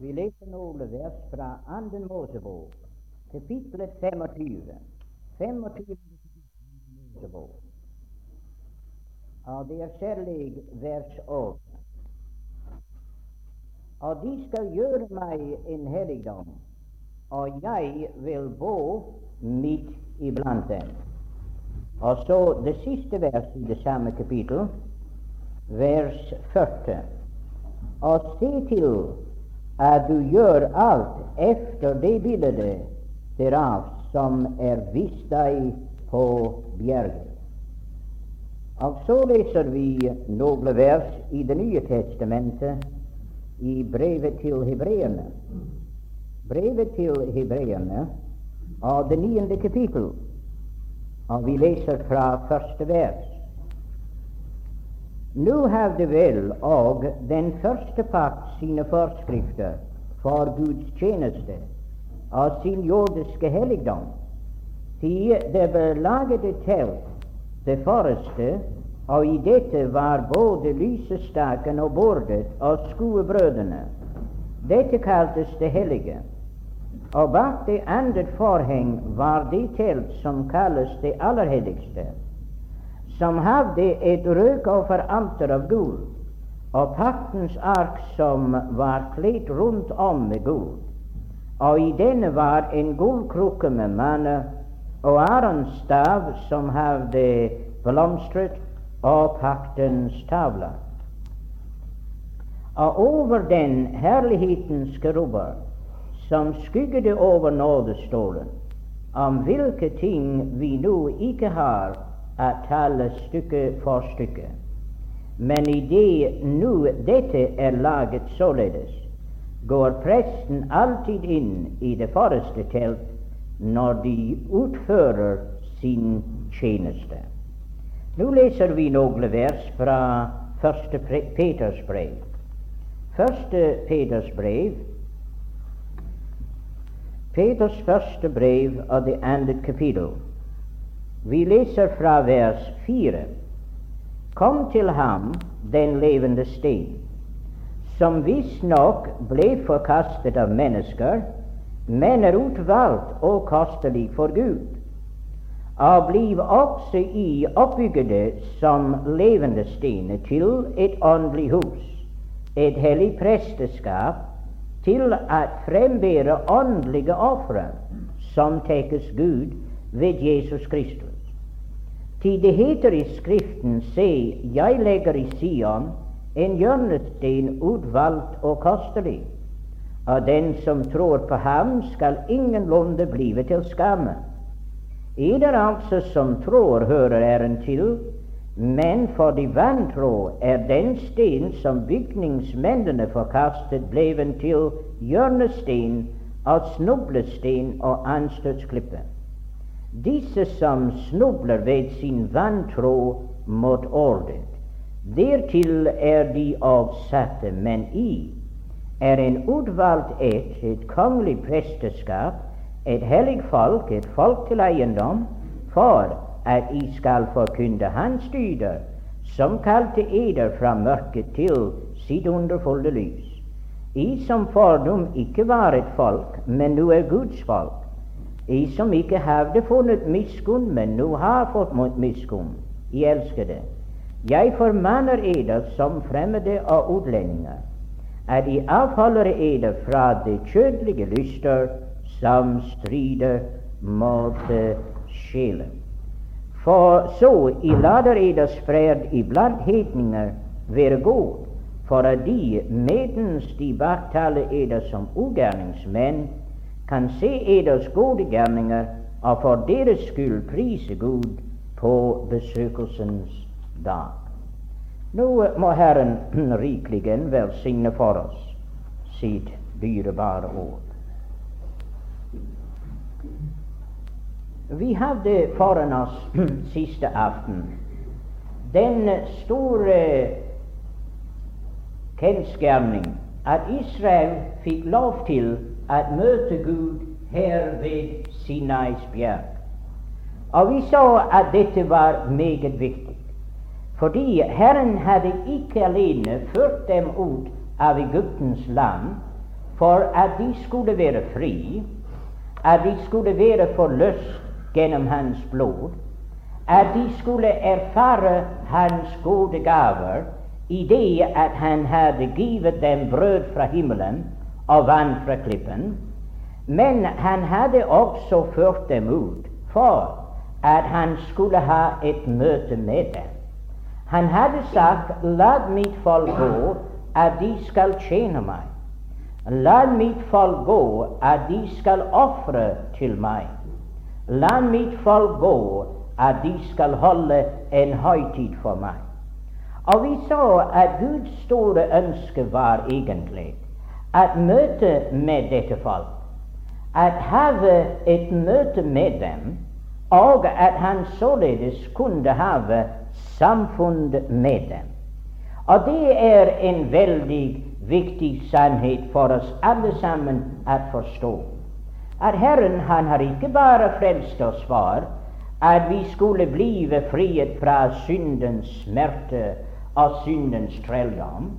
Vi leser noen vers fra Anden Mosebok, kapittelet 25. 25. Mosebok. Og det er særlig vers 8. Og de skal gjøre meg en helligdom, og jeg vil bo midt iblant dem. Og så det siste vers i det samme kapittel, vers 40. Og se til at du gjør alt efter det bildet derav som er vist deg på bjerget. Og så leser vi noen vers i Det nye testamentet, i brevet til hebreerne. Brevet til hebreerne av det niende kapittel, og vi leser fra første vers. Nå hadde vel og den første pakt sine forskrifter for Guds tjeneste og sin jordiske helligdom. Til det et telt, det forreste, og i dette var både lysestaken og bordet og skuebrødene. Dette kaltes det hellige. Og bak det andre forheng var det telt som kalles det aller helligste som hadde et røkofferalter av gull, og paktens ark som var kledd rundt om med gull. Og i denne var en gullkrukke med manne, og Arons stav som hadde blomstret, og paktens tavle. Og over den herlighetens kerubber som skygget over nådestolen, om hvilke ting vi nå ikke har at tale stykke for stykke. Men i det nå dette er laget således, går presten alltid inn i det forreste telt når de utfører sin tjeneste. Nå leser vi noen vers fra første Peters brev. Første Peters brev, Peters første brev av det andre kapittel. Vi leser fra vers 4. Kom til ham, den levende sten, som visstnok ble forkastet av mennesker, men er utvalgt og kostelig for Gud. Og bliv også i oppbyggede som levende sten til et åndelig hus, et hellig presteskap, til at frembære åndelige ofre som tekes Gud ved Jesus Kristus. Til det heter i Skriften, se, jeg legger i Sion en hjørnesten utvalgt og kostelig, Av den som tror på ham, skal ingenlunde blive til skamme. Eder altså som tror, hører æren til, men for de vantro er den sten som bygningsmennene forkastet, bleven til hjørnesten av snublestein og anstøtsklippe. Disse som snubler ved sin vantro mot ordet, dertil er de avsatte, men i er en utvalgt ett, et kongelig presteskap, et hellig folk, et folk til eiendom, for at I skal forkynne Hans dyder, som kalte eder fra mørket til sitt underfulle lys. I som fordom ikke var et folk, men nå er Guds folk i som ikke hadde funnet miskunn, men nå har fått miskunn. I elskede. Jeg formaner eder som fremmede og utlendinger, at de avholder eder fra de kjødelige lyster som strider mot sjelen. For så i lader eders fred iblant hedninger være god, for at de, medens de baktaler eder som ugjerningsmenn, kan se eders gode gjerninger og for deres skyld prise Gud på besøkelsens dag. Nå må Herren rikelig velsigne for oss sitt dyrebare ord. Vi hadde foran oss siste aften den store kjensgjerning at Israel fikk lov til at møte Gud her ved Sinais bjerg. Og vi så at dette var meget viktig, fordi Herren hadde ikke alene ført dem ut av Egyptens land for at de skulle være fri, at de skulle være forløst gjennom hans blod, at de skulle erfare hans gode gaver i det at han hadde givet dem brød fra himmelen og vann fra klippen, men han hadde også ført dem ut for at han skulle ha et møte med dem. Han hadde sagt, la mitt folk gå, at de skal tjene meg. La mitt folk gå, at de skal ofre til meg. La mitt folk gå, at de skal holde en høytid for meg. Og vi så at Guds store ønske var egentlig at møte med dette folk, at have et møte med dem, og at han således kunne have samfunn med dem. Og det er en veldig viktig sannhet for oss alle sammen å forstå. At Herren han har ikke bare frelst oss for at vi skulle blive frihet fra syndens smerte og syndens trelldom,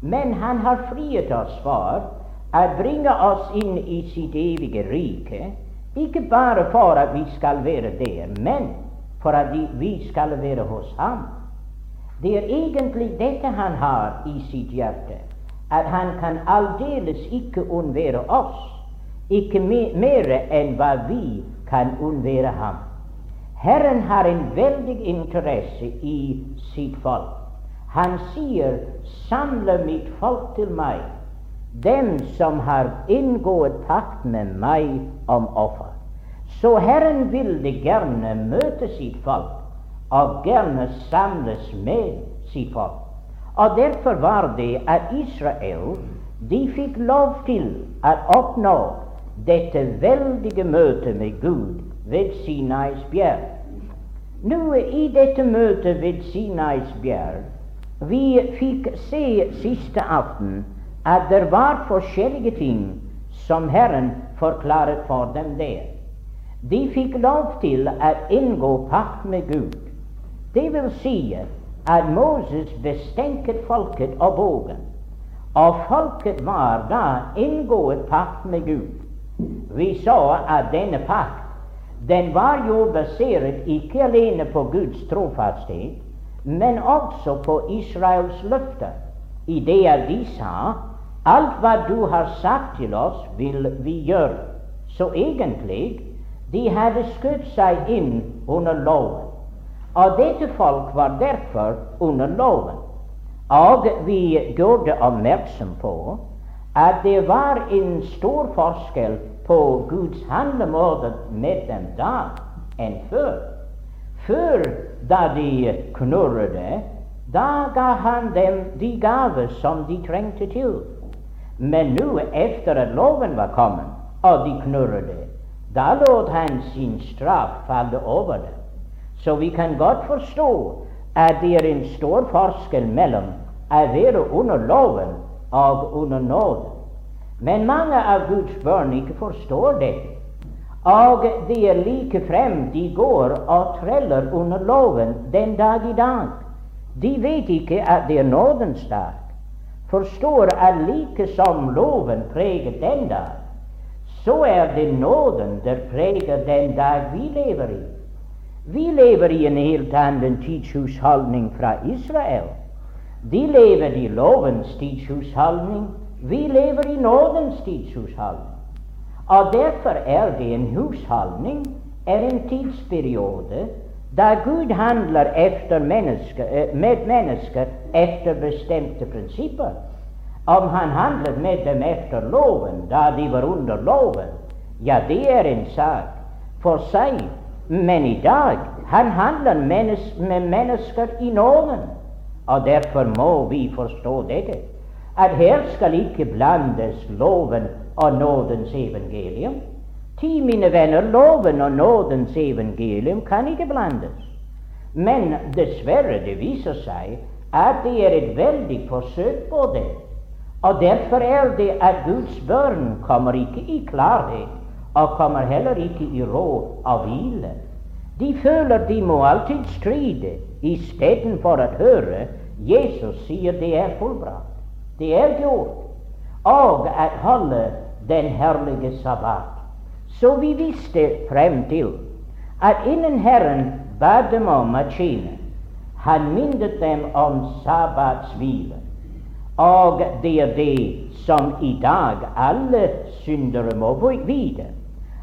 men han har frihet oss for å bringe oss inn i sitt evige rike, ikke bare for at vi skal være der, men for at vi skal være hos ham. Det er egentlig dette han har i sitt hjerte, at han kan aldeles ikke unnvære oss, ikke mer enn hva vi kan unnvære ham. Herren har en veldig interesse i sitt folk. Han sier, 'Samle mitt folk til meg, dem som har inngått pakt med meg om offer'. Så Herren ville gjerne møte sitt folk, og gjerne samles med sitt folk. Og derfor var det at Israel de fikk lov til å oppnå dette veldige møtet med Gud ved Sinais bjerg. Nå i dette møtet ved Sinais bjerg vi fikk se siste aften at det var forskjellige ting som Herren forklaret for dem der. De fikk lov til å inngå pakt med Gud. Det vil si at Moses bestenket folket og bogen, og folket var da inngått pakt med Gud. Vi så at denne pakt den var jo basert ikke alene på Guds trofasthet, men også på Israels løfter, i det at de sa alt hva du har sagt til oss, vil vi gjøre. Så egentlig de hadde skutt seg inn under loven. Og dette folk var derfor under loven. Og vi gjorde oppmerksom på at det var en stor forskjell på Guds handlemåte med dem da enn før. Før, da de knurret, da ga han dem de gaver som de trengte til. Men nå, etter at loven var kommet, og de knurret, da lot han sin straff falle over dem. Så vi kan godt forstå at det er en stor forskjell mellom å være under loven og under nåden. Men mange av Guds barn ikke forstår dette. Og de er like frem de går og treller under loven den dag i dag. De vet ikke at det er nådens dag. Forstår at like som loven preger den dag, så er det nåden der preger den dag vi lever i. Vi lever i en helt annen tidshusholdning fra Israel. De lever i lovens tidshusholdning vi lever i nådens tidshusholdning. Og derfor er det en husholdning, er en tidsperiode da Gud handler mennesker, eh, med mennesker efter bestemte prinsipper. Om han handlet med dem efter loven, da de var under loven, ja, det er en sak for seg. Men i dag han handler med mennesker i nåden, og derfor må vi forstå dette at her skal ikke blandes loven og nådens evangelium. Ti, mine venner, loven og nådens evangelium kan ikke blandes. Men dessverre, det viser seg at det er et veldig forsøk på det. Og derfor er det at Guds børn kommer ikke i klarhet, og kommer heller ikke i råd av hvile. De føler de må alltid stride, istedenfor å høre Jesus sier det er fullbrakt. Det er gjort. og at holde den herlige sabbat. Så vi visste frem til at innen Herren ba dem om å tjene, han minnet dem om sabbatshvile. Og det er det som i dag alle syndere må vite,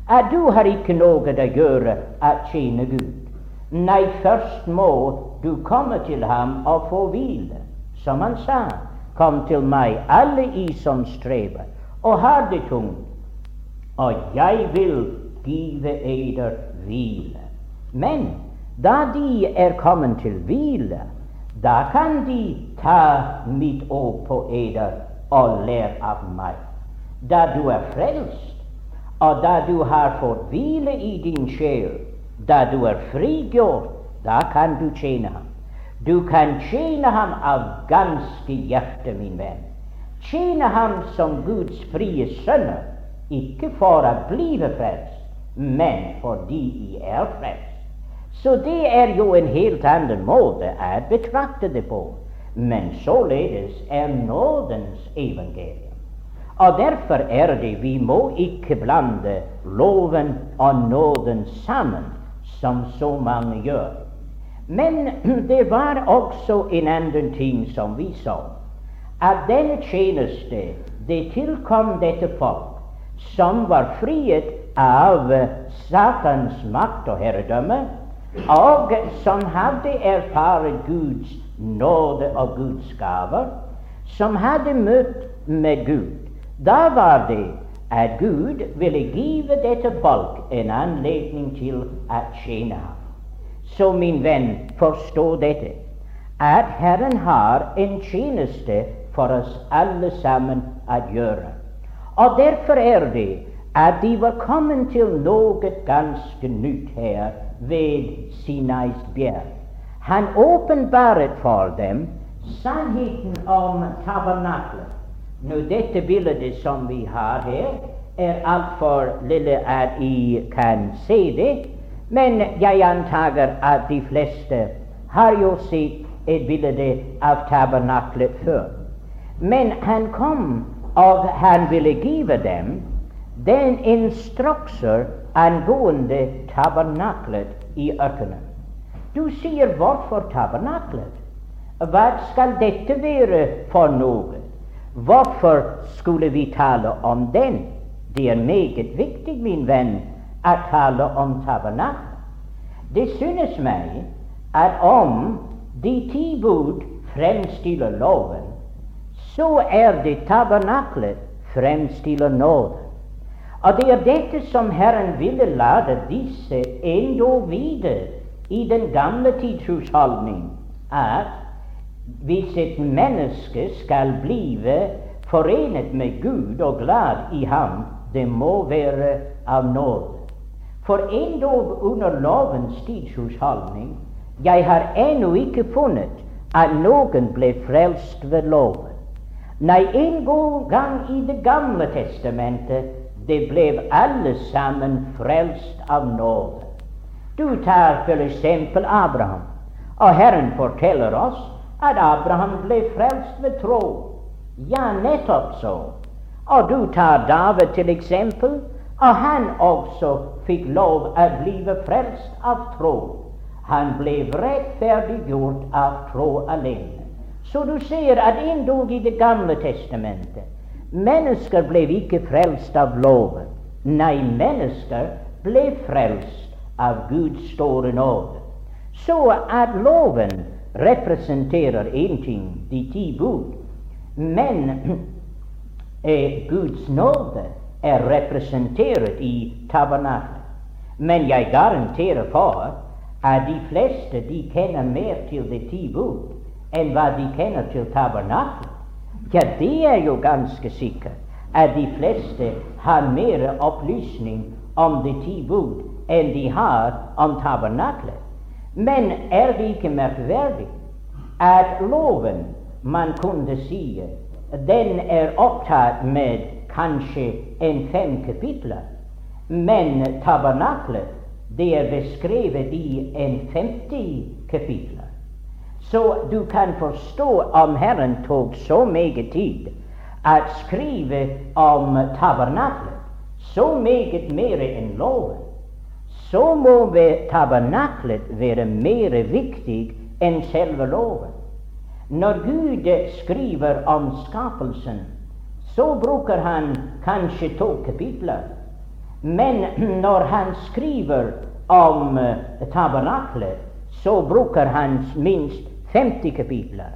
at du har ikke noe å gjøre å tjene Gud. Nei, først må du komme til ham og få hvile. Som han sa, kom til meg, alle i som strever og har det tungt, og jeg vil give eder hvile. Men da de er kommet til hvile, da kan de ta mitt ord på eder og lære av meg. Da du er frelst, og da du har fått hvile i din sjel, da du er frigjort, da kan du tjene ham. Du kan tjene ham av ganske hjerte, min venn. Tjene ham som Guds frie sønner, ikke for å bli frelst, men fordi de er frelst. Så det er jo en helt annen måte å betrakte det på. Men således er nådens evangelium. Og derfor er det vi må ikke blande loven og nåden sammen, som så mange gjør. Men det var også en annen ting som vi så, at den tjeneste det tilkom dette folk som var friet av Satans makt og herredømme, og som hadde erfart Guds nåde og Guds gaver, som hadde møtt med Gud. Da var det at Gud ville give dette folk en anledning til å tjene ham. Så min venn, forstå dette, at Herren har en tjeneste for oss alle sammen å gjøre. Og derfor er det at de var kommet til noe ganske nytt her ved Sinais bjerg. Han åpenbaret for dem sannheten om tabernaklet nå, dette bildet som vi har her, er altfor lille at I kan se det, men jeg antager at de fleste har jo sett et bilde av tabernaklet før. Men han kom, og han ville give dem den instrukser angående tabernaklet i ørkenen. Du sier hvorfor tabernaklet? Hva skal dette være for noe? Hvorfor skulle vi tale om den? Det er meget viktig, min venn, å tale om tabernaklet. Det synes meg at om de ti bud fremstiller loven, så er det tabernaklet fremstiller nåde. Og det er dette som Herren ville lade disse endog vite i den gamle tidshusholdning, at hvis et menneske skal blive forenet med Gud og glad i ham, det må være av nåde. For endog under lovens tidshusholdning jeg har ennå ikke funnet at noen ble frelst ved loven. Nei, en gang i Det gamle testamentet det ble alle sammen frelst av nåde. Du tar f.eks. Abraham, og Herren forteller oss at Abraham ble frelst ved tro. Ja, nettopp så. Og du tar David til eksempel, og han også fikk lov å bli frelst av tro. Han ble rettferdiggjort av tro alene. Så du ser at endog i Det gamle testamentet mennesker ble ikke frelst av loven. Nei, mennesker ble frelst av Guds store nåde. Så at loven representerer én ting, de ti bud, men eh, Guds nåde er representert i tabernaklet. Men jeg garanterer for at de fleste de kjenner mer til de ti bud enn hva de kjenner til tabernaklet. Ja, det er jo ganske sikkert at de fleste har mer opplysning om de ti bud enn de har om tabernaklet. Men er det ikke merkverdig at loven, man kunne si, den er opptatt med kanskje en fem kapitler, men tabernaklet det er beskrevet i en 50 kapitler. Så du kan forstå om Herren tok så meget tid at skrive om tabernaklet, så meget mer enn loven, så må tabernaklet være mer viktig enn selve loven. Når Gud skriver om skapelsen, så bruker han kanskje to kapitler. Men når han skriver om tabernaklet, så bruker han minst 50 kapitler.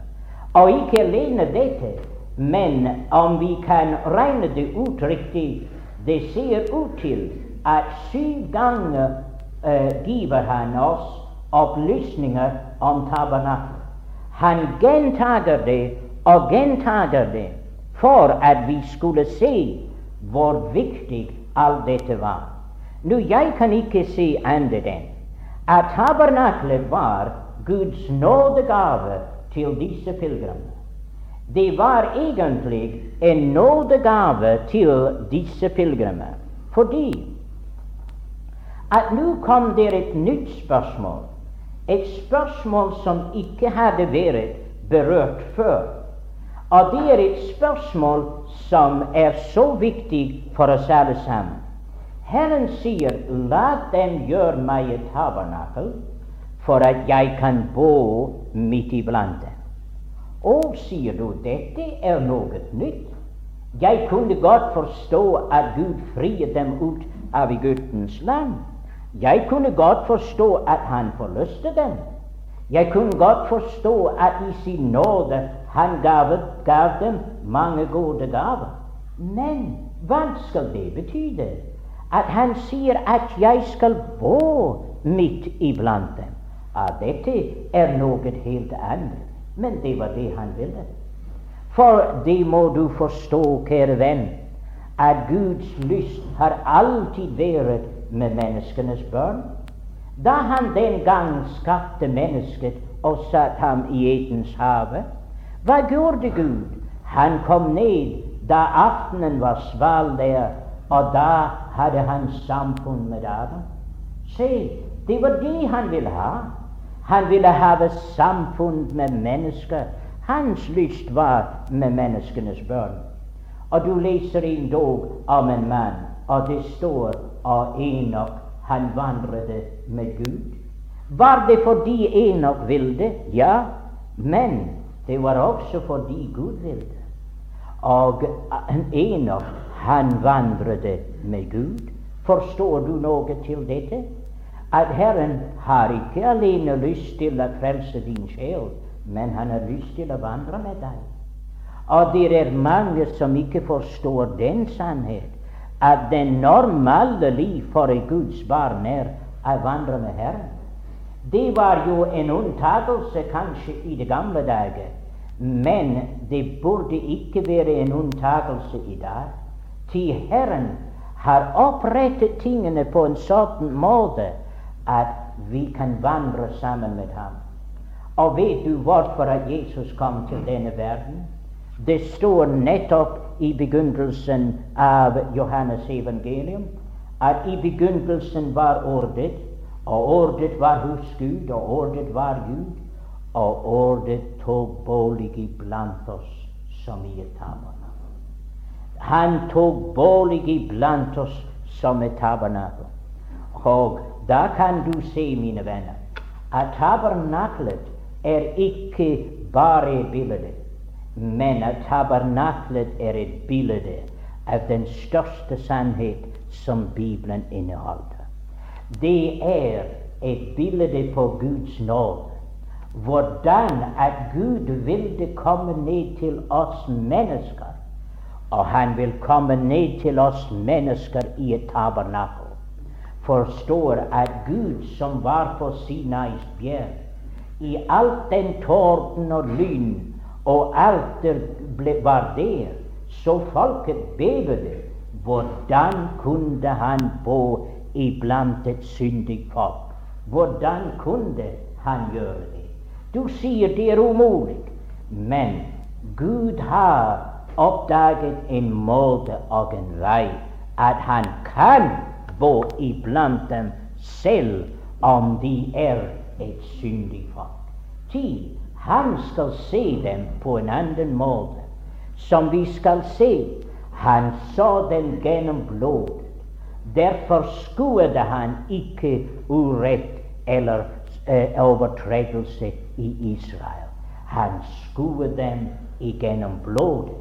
Og ikke alene dette, men om vi kan regne det ut riktig, det ser ut til at syv ganger uh, giver han oss opplysninger om tabernaklet. Han gjentager det og gjentager det for at vi skulle se hvor viktig alt dette var. Nå, jeg kan ikke si annet enn at tabernaklet var Guds nådegave til disse pilegrimene. Det var egentlig en nådegave til disse pilegrimer, fordi at nå kom det et nytt spørsmål, et spørsmål som ikke hadde vært berørt før. Og det er et spørsmål som er så viktig for oss alle sammen. Herren sier, 'La dem gjøre meg et tabernakel, for at jeg kan bo midt iblant dem'. Og sier du, dette er noe nytt. Jeg kunne godt forstå at Gud friet dem ut av Egyptens land. Jeg kunne godt forstå at han forløste dem. Jeg kunne godt forstå at i sin nåde han gav, gav dem mange gode gaver. Men hva skal det betyde? At han sier at 'jeg skal bo midt iblant dem'. Ja, dette er noe helt annet. Men det var det han ville. For det må du forstå, kjære venn, at Guds lyst har alltid vært med menneskenes barn. Da han den gang skapte mennesket og satte ham i Edens hage, hva gjorde Gud? Han kom ned da aftenen var sval der, og da hadde han samfunn med Adam. Se, det var det han ville ha. Han ville ha samfunn med mennesker. Hans lyst var med menneskenes børn. Og du leser en dag om en mann, og det står av Enok han vandret med Gud. Var det fordi Enok ville? Ja, men det var også fordi Gud ville. Og Enok, han vandret med Gud. Forstår du noe til dette? At Herren har ikke alene lyst til å frelse din sjel, men han har lyst til å vandre med deg. Og det er mange som ikke forstår den sannhet, at det normale liv for et Guds barn er å vandre med Herren. Det var jo en unntakelse kanskje i de gamle dager, men det burde ikke være en unntakelse i dag. Til Herren har opprettet tingene på en sånn måte at vi kan vandre sammen med ham. Og vet du hvorfor at Jesus kom til denne verden? Det står nettopp i begynnelsen av Johannes evangelium at i begynnelsen var Ordet, og Ordet var hos Gud, og Ordet var Gud, og Ordet tok bolig iblant oss som i et tabernakel. Han tok bolig iblant oss som et tabernakel. Og da kan du se, mine venner, at tabernaklet er ikke bare et bilde, men at tabernaklet er et bilde av den største sannhet som Bibelen inneholder. Det er et bilde på Guds nåde. Hvordan at Gud ville komme ned til oss mennesker. Og han vil komme ned til oss mennesker i et tabernakel forstår at Gud som var på Sinais fjell, i alt den torden og lyn og alt det ble, var der, så folket bevede. Hvordan kunne han bo iblant et syndig folk? Hvordan kunne han gjøre det? Du sier det er umulig, men Gud har oppdaget en måte og en vei at han kan bo iblant dem, selv om de er et syndig folk. Ti, han skal se dem på en annen måte. som vi skal se, han så dem gjennom blodet. Derfor skuede han ikke urett eller eh, overtredelse i Israel. Han skuede dem igjennom blodet,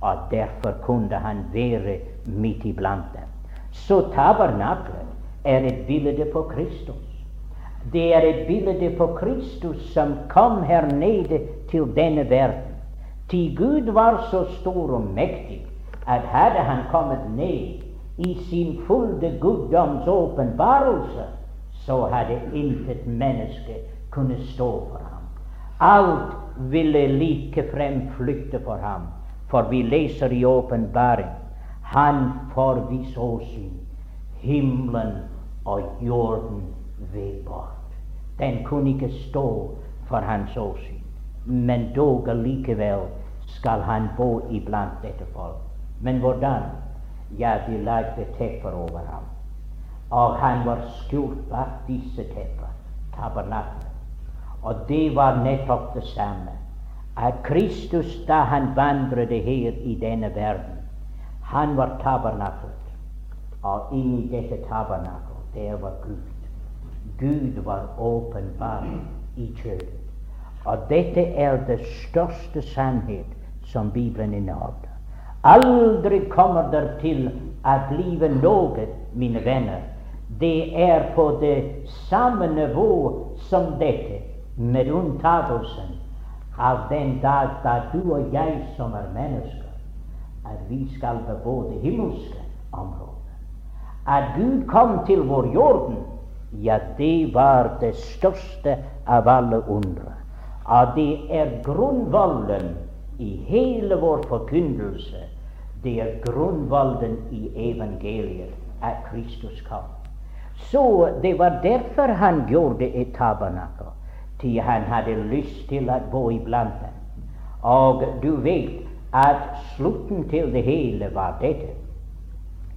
og derfor kunne han være midt iblant dem. Så tabernaklet er et bilde på Kristus. Det er et bilde på Kristus som kom her nede til denne verden. Til Gud var så stor og mektig at hadde han kommet ned i sin fulle guddoms åpenbarelse, så hadde intet menneske kunne stå for ham. Alt ville likefrem flykte for ham, for vi leser i åpenbaring han forvis åsyn, himmelen og jorden ved bort. Den kunne ikke stå for hans åsyn, men dog allikevel skal han bo iblant dette folk. Men hvordan? Ja, de lagde tepper over ham. Og han var skjult bak disse tepper, tabernaklet. Og det var nettopp det samme. At Kristus, da han vandret her i denne verden, han var tabernaklet. Og inni dette tabernakel, der var Gud. Gud var åpenbar i kjødet. Og dette er det største sannhet som Bibelen inneholder. Aldri kommer det til å bli noe, mine venner. Det er på det samme nivå som dette, med unntagelsen av den dag da du og jeg som er mennesker, at vi skal bebo det himmelske området. At Gud kom til vår jorden, ja, det var det største av alle undre. At det er grunnvollen i hele vår forkynnelse det er grunnvollen i evangeliet at Kristus kom. Så det var derfor han gjorde et tabernakel, til han hadde lyst til å bo iblant dem. Og du vet at slutten til det hele var dette.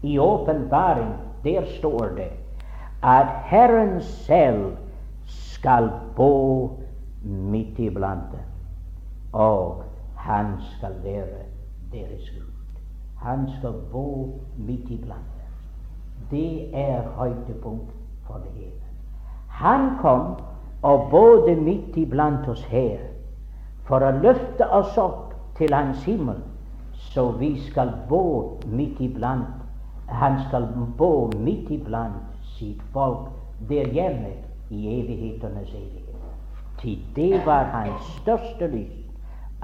I åpenbaring der står det at Herren selv skal bo midt iblant dem, og han skal være deres Gud. Han skal bo midt iblant dem. Det er høydepunkt for det hele. Han kom og bodde midt iblant oss her for å løfte oss opp til Hans himmel, så vi skal bo midt iblant Han skal bo midt iblant sitt folk der hjemme i evighetenes evighet. Til det var hans største lyst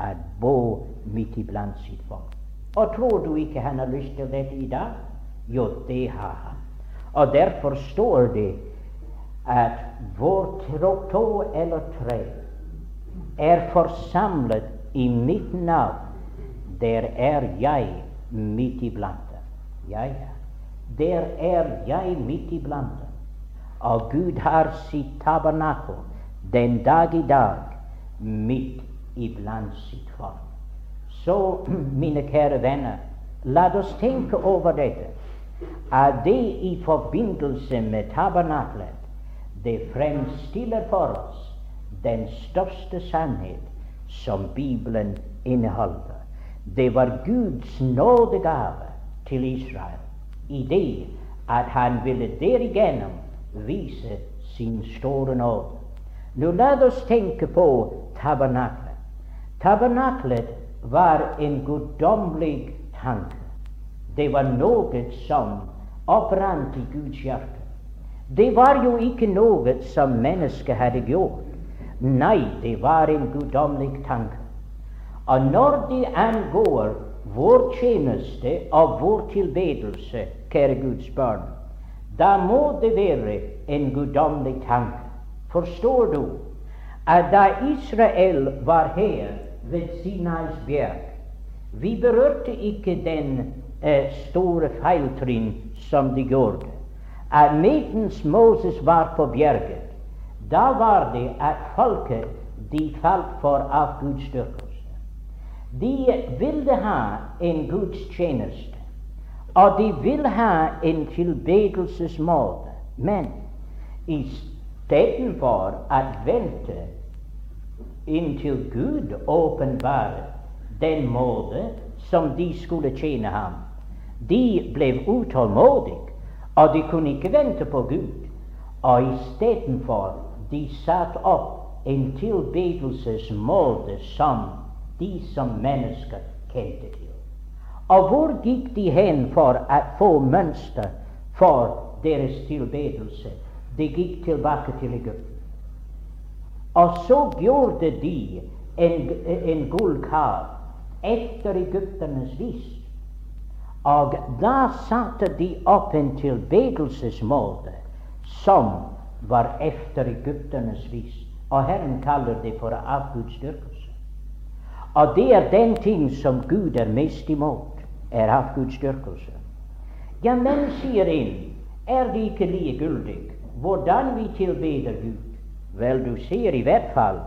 å bo midt iblant sitt folk. Og tror du ikke han har lyst til dette i dag? Jo, det har han. Og derfor står det at vår tråd eller tre er forsamlet i mitt navn, der er jeg midt iblant dem. Jeg er. Der er jeg midt iblant dem. Og Gud har sitt tabernakel den dag i dag midt iblant sitt folk. Så, mine kjære venner, la oss tenke over dette. At det i forbindelse med tabernaklet det fremstiller for oss den største sannhet som Bibelen inneholder. Det var Guds nådegave til Israel i det at han ville derigjennom vise sin store nåde. Nå la oss tenke på tabernaklet. Tabernaklet var en guddommelig tanke. Det var noe som opprant i Guds hjerte. Det var jo ikke noe som mennesket hadde gjort. Nei, det var en guddommelig tanke. Og når det angår vår tjeneste og vår tilbedelse, kjære Guds barn, da må det være en guddommelig tanke. Forstår du at da Israel var her ved Sinais bjerg. Vi berørte ikke den eh, store feiltrinn som de gjorde. At medens Moses var på bjerget, da var det at folket de falt for avgudsdyrkelse. De ville ha en gudstjeneste, og de ville ha en tilbedelsesmåte. Men istedenfor å vente inntil Gud åpenbarer den måte som de skulle tjene ham. De ble utålmodige, og de kunne ikke vente på Gud. Og istedenfor de satte opp en tilbedelsesmåte som de som mennesker kjente til. Og hvor gikk de hen for å få mønster for deres tilbedelse? De gikk tilbake til Egypten. Og så gjorde de en, en gullkar etter egypternes vis. Og da satte de opp en tilbedelsesmåte som var efter egypternes vis. Og Herren kaller det for avgudsdyrkelse. Og det er den ting som Gud er mest imot er avgudsdyrkelse. Ja, men, sier en, er det ikke likegyldig hvordan vi tilbeder Gud? Vel, du ser i hvert fall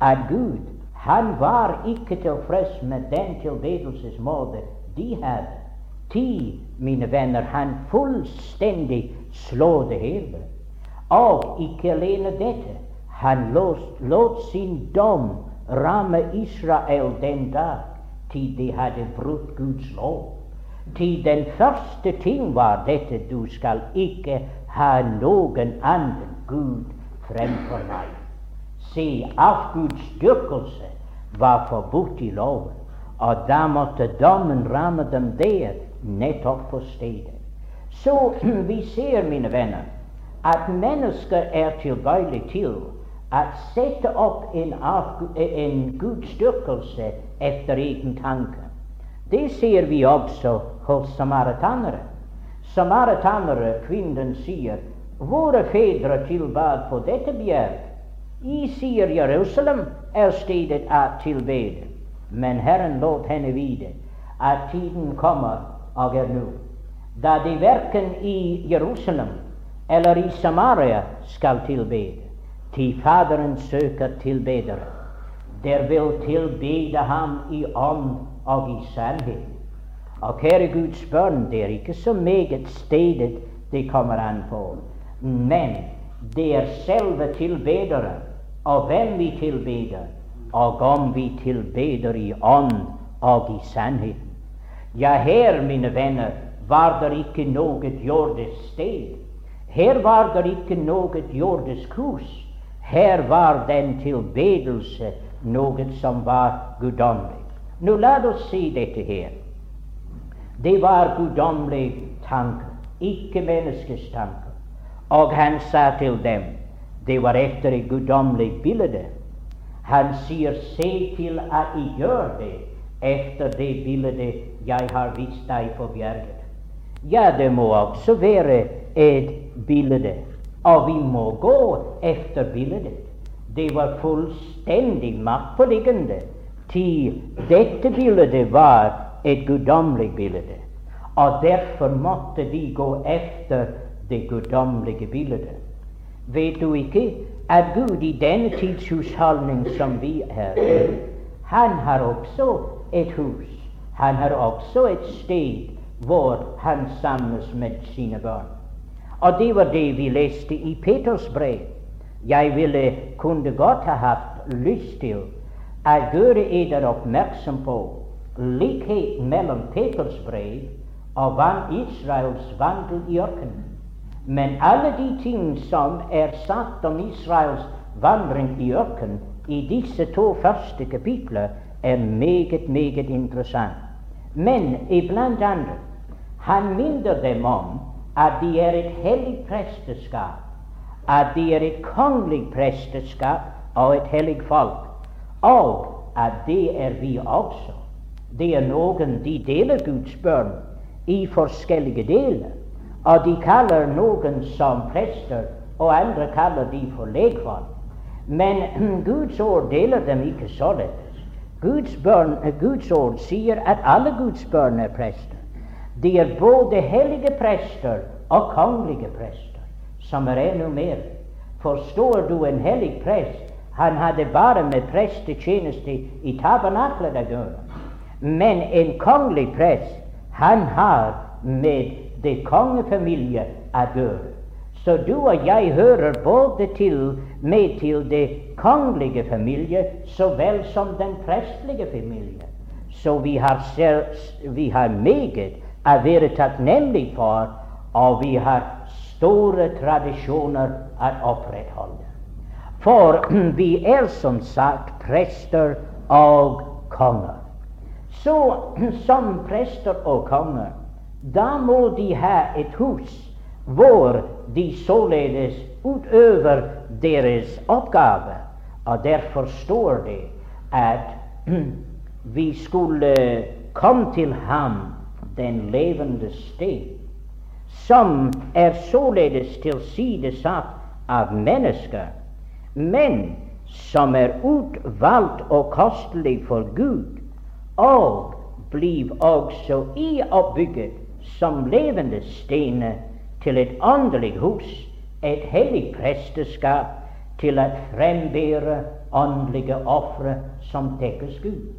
at Gud, han var ikke tilfreds med den tilbedelsesmåte de hadde. De, mine venner, han fullstendig slår det hele. Og ikke alene dette, han lot sin dom ramme Israel den dag til de hadde brutt Guds lov. Til den første ting var dette du skal ikke ha noen annen Gud fremfor meg. Se, avgudsdyrkelse var forbudt i loven, og da måtte dommen ramme dem der, nettopp på stedet. Så vi ser, mine venner, at mennesker er tilbøyelig til å sette opp en, en gudsdyrkelse etter egen tanke. Det ser vi også hos samaritanere. Samaritanere, kvinnen sier, våre fedre tilbad på dette bjerg. I sier Jerusalem er stedet å tilbede. Men Herren lot henne vite at tiden kommer og er nå, da de verken i Jerusalem eller i Samaria skal tilbede. Til Faderen søker tilbedere der vil tilbede ham i ånd og i sannhet. Og kjære Guds barn, det er ikke så meget stedet det kommer an på, men det er selve tilbedere, og hvem vi tilbeder, og om vi tilbeder i ånd og i sannhet. Ja, her, mine venner, var det ikke noe jordisk sted. Her var det ikke noe jordisk hus. Her var den tilbedelse noe som var guddommelig. Nå la oss si dette her. Det var guddommelig tanke, ikke menneskets tanke. Og han sa til dem det var etter et guddommelig bilde. Han sier, se til at I gjør det etter det bildet jeg har vist deg på bjerget. Ja, det må også være et bilde, og vi må gå etter bildet. Det var fullstendig maktpåliggende til dette bildet var et guddommelig bilde. Og derfor måtte de gå efter det guddommelige bildet. Vet du ikke at Gud i denne tids husholdning som vi er, han har også et hus. Han har også et sted hvor han samles med sine barn. Og det var det vi leste i Peters brev. Jeg ville kunne godt ha hatt lyst til å gjøre dere oppmerksom på likheten mellom Peters brev og Israels vandel i ørkenen. Men alle de ting som er sagt om Israels vandring i ørkenen i disse to første kapitler, er meget, meget interessant. Men iblant andre han minner dem om at de er et hellig presteskap at de er et kongelig presteskap og et hellig folk, og at det er vi også. Det er noen de deler Guds børn i forskjellige deler, og de kaller noen som prester, og andre kaller de for legfolk. Men Guds ord deler dem ikke således. Guds, Guds ord sier at alle Guds børn er prester. De er både hellige prester og kongelige prester som er enda mer. Forstår du en hellig prest? Han hadde bare med prestetjeneste i tabernaklet å gjøre. Men en kongelig prest, han har med det kongefamilie å gjøre. Så du og jeg hører både til, med til det kongelige familie så vel som den prestlige familie. Så vi har, selv, vi har meget å være takknemlig for, og vi har store tradisjoner å opprettholde. For vi er som sagt prester og konger. Så som prester og konger, da må de ha et hus hvor de således utøver deres oppgave. Og derfor står det at vi skulle komme til ham, den levende sten, som er således tilsidesatt av mennesker, men som er utvalgt og kostelig for Gud, og blir også i oppbygget som levende stener til et åndelig hus, et hellig presteskap, til å frembære åndelige ofre som dekkes Gud.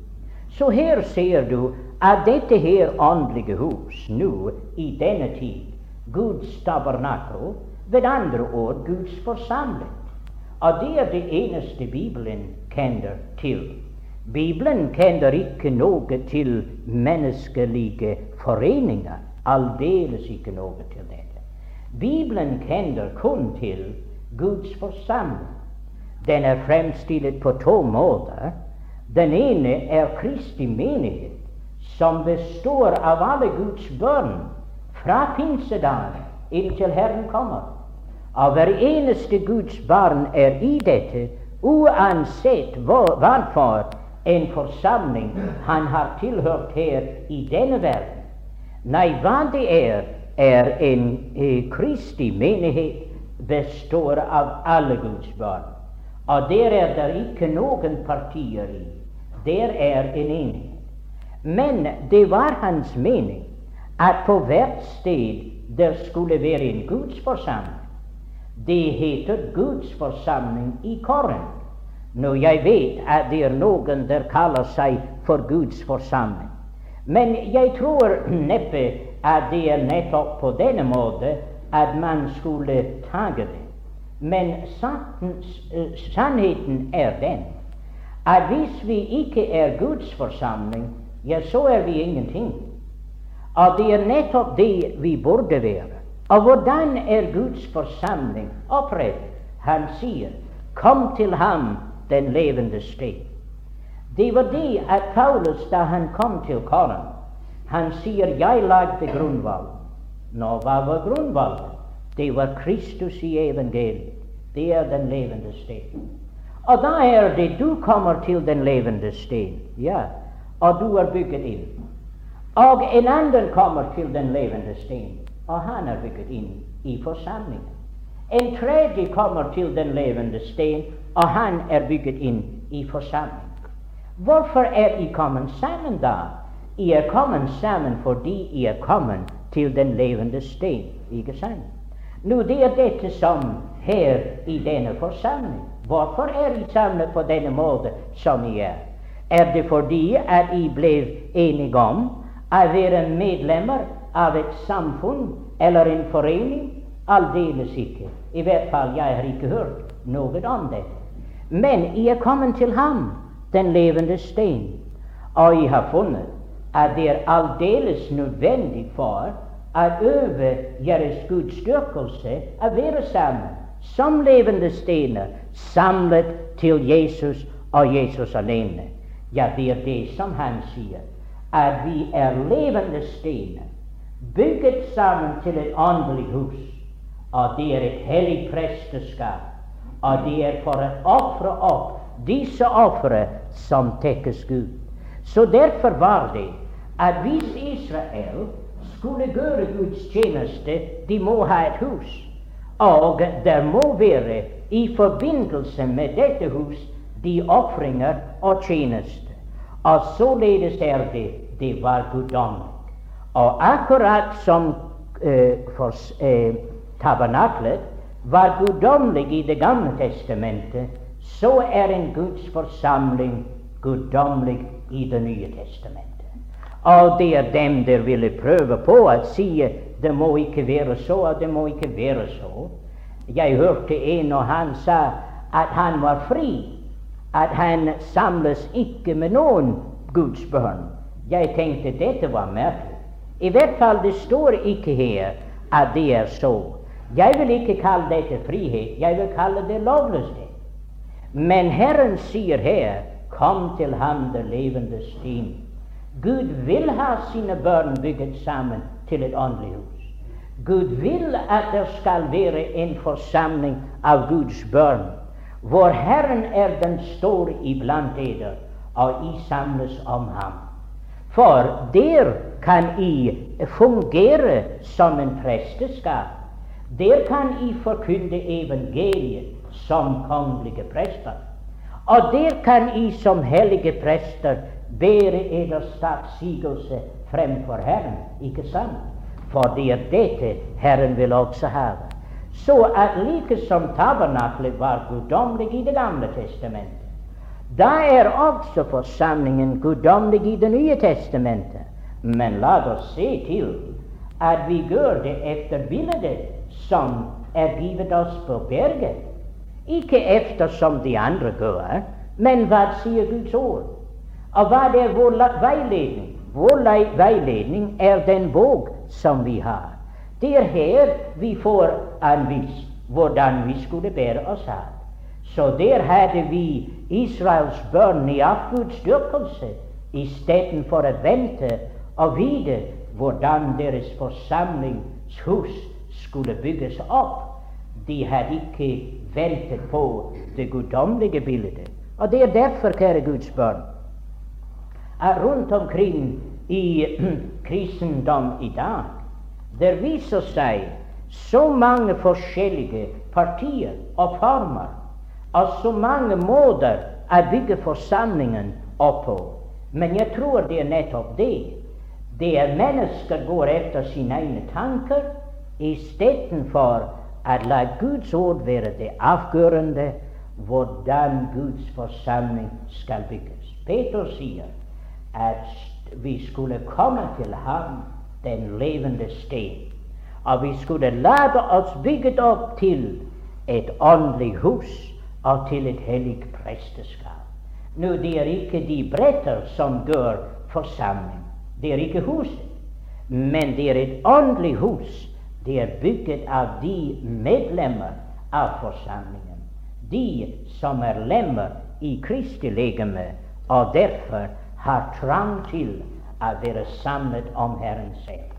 Så her ser du at dette her åndelige hus nå i denne tid, Guds tabernakel, ved andre ord Guds forsamling. Og det er det eneste Bibelen kjenner til. Bibelen kjenner ikke noe til menneskelige foreninger. Aldeles ikke noe til dette. Bibelen kjenner kun til Guds forsamling. Den er fremstilt på to måter. Den ene er Kristi menighet, som består av alle Guds børn fra pinsedagen inntil Herren kommer. Og hver eneste Guds barn er i dette, uansett hvorfor en forsamling han har tilhørt her i denne verden. Nei, hva det er, er en eh, Kristi menighet består av alle Guds barn. Og der er det ikke noen partier i. Der er en enighet. Men det var hans mening at på hvert sted der skulle være en gudsforsamling. Det heter gudsforsamling i korren. Nå, jeg vet at det er noen der kaller seg for gudsforsamling. Men jeg tror neppe at det er nettopp på denne måte at man skulle tage det. Men sannheten er den at hvis vi ikke er Guds forsamling, ja, så er vi ingenting. Og det er nettopp det vi burde være. Og hvordan er Guds forsamling opprettet? Han sier, 'Kom til ham den levende sted'. Det var det at Paulus, da han kom til Koran, han sier 'Jeg lagde grunnvalg'. Nå, hva var grunnvalget? Det var Kristus i evangeliet. Det er den levende sted. Og da er det du kommer til den levende sted. ja, og du er bygget inn. Og en annen kommer til den levende stein, og han er bygget inn i forsamlingen. En tredje kommer til den levende stein, og han er bygget inn i forsamling. Hvorfor er I kommet sammen da? I er kommet sammen fordi I er kommet til den levende stein. Ikke sant? Nå, det er dette som her i denne forsamling. Hvorfor er I samlet på denne måte som I er? Er det fordi at I ble enige om å være medlemmer av et samfunn eller en forening? Aldeles ikke. I hvert fall, jeg har ikke hørt noe om det. Men jeg er kommet til ham, den levende sten, og jeg har funnet at det er aldeles nødvendig for å øve deres gudsdyrkelse å være sammen som levende stener, samlet til Jesus og Jesus alene. Ja, det er det som han sier, at vi er levende stener, bygget sammen til et åndelig hus, og det er et hellig presteskap og det er for å ofre opp disse ofre som tekkes Gud. Så derfor var det at hvis Israel skulle gjøre Guds tjeneste, de må ha et hus. Og det må være i forbindelse med dette hus de ofringer og tjeneste. Og således er det det var guddommelig. Og akkurat som eh, for eh, tabernaklet var guddommelig i Det gamle testamentet, så er en Guds forsamling guddommelig i Det nye testamentet. Og det er dem der ville prøve på å si det må ikke være så, og det må ikke være så. Jeg hørte en, og han sa at han var fri, at han samles ikke med noen Guds barn. Jeg tenkte dette var merkelig. I hvert fall det står ikke her at det er så. Jeg vil ikke kalle dette frihet, jeg vil kalle det lovløshet. Men Herren sier her, kom til ham det levende stim. Gud vil ha sine barn bygget sammen til et åndelig hus. Gud vil at det skal være en forsamling av Guds barn, hvor Herren er den store iblant eder, og I samles om ham. For der kan I fungere som en presteskap. Der kan I forkynne evangeliet som kongelige prester. Og der kan I som hellige prester bære eders takksigelse fremfor Herren. Ikke sant? For det er dette Herren vil også ha. Så at like som tabernaklet var guddommelig i Det gamle testamentet, da er også forsamlingen guddommelig i Det nye testamentet. Men la oss se til at vi gjør det etter bildet som er givet oss på berget. Ikke efter som de andre gjør, men hva sier Guds ord? Og hva er vår veiledning? Vår veiledning er den våg som vi har. Det er her vi får anvist hvordan vi skulle bære oss ad. Så der hadde vi Israels børn i avgudsdyrkelse istedenfor å vente og vite hvordan deres forsamlingshus skulle bygges opp. De hadde ikke ventet på det guddommelige bildet. Og det er derfor, kjære Guds barn, at rundt omkring i kristendom i dag det viser seg så mange forskjellige partier og former og så mange måter å bygge forsamlingen opp på. Men jeg tror det er nettopp det. Det er mennesker går etter sine egne tanker istedenfor å la Guds ord være det avgjørende hvordan Guds forsamling skal bygges. Peter sier at vi skulle komme til ham, den levende sten, og vi skulle lade oss bygget opp til et åndelig hus og til et hellig presteskap. Nå, det er ikke de bretter som gjør forsamling. Det er ikke huset. Men det er et åndelig hus. Det er bygget av de medlemmer av forsamlingen. De som er lemmer i Kristi legeme, og derfor har trang til å være samlet om Herren selv.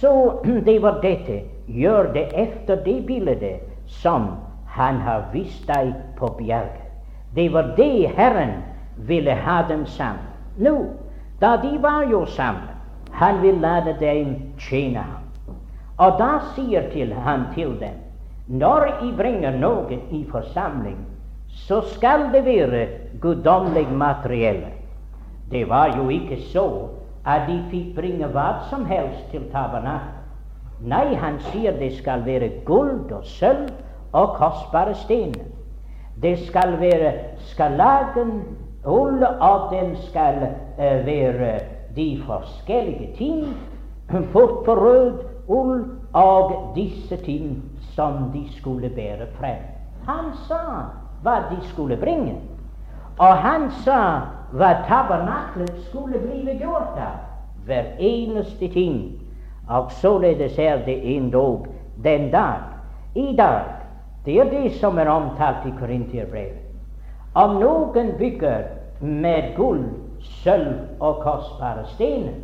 Så det var dette. Gjør det efter det bildet som han har vist deg på bjerget. Det var det Herren ville ha dem sammen. Nå, da de var jo sammen, han vil lade dem tjene ham. Og da sier til han til dem når I bringer noe i forsamling, så skal det være guddommelig materiell. Det var jo ikke så at de fikk bringe hva som helst til tabernakelet. Nei, han sier det skal være gull og sølv og kostbare stener. Det skal være skarlagen, ull, og den skal uh, være de forskjellige ting. Fort på rød ull og disse ting som de skulle bære frem. Han sa hva de skulle bringe, og han sa hva tabernaklet skulle bli gjort av. Hver eneste ting. Og således er det endog den dag. I dag det er det som er omtalt i Korinterbrevet. Om noen bygger med gull, sølv og kostbare stener,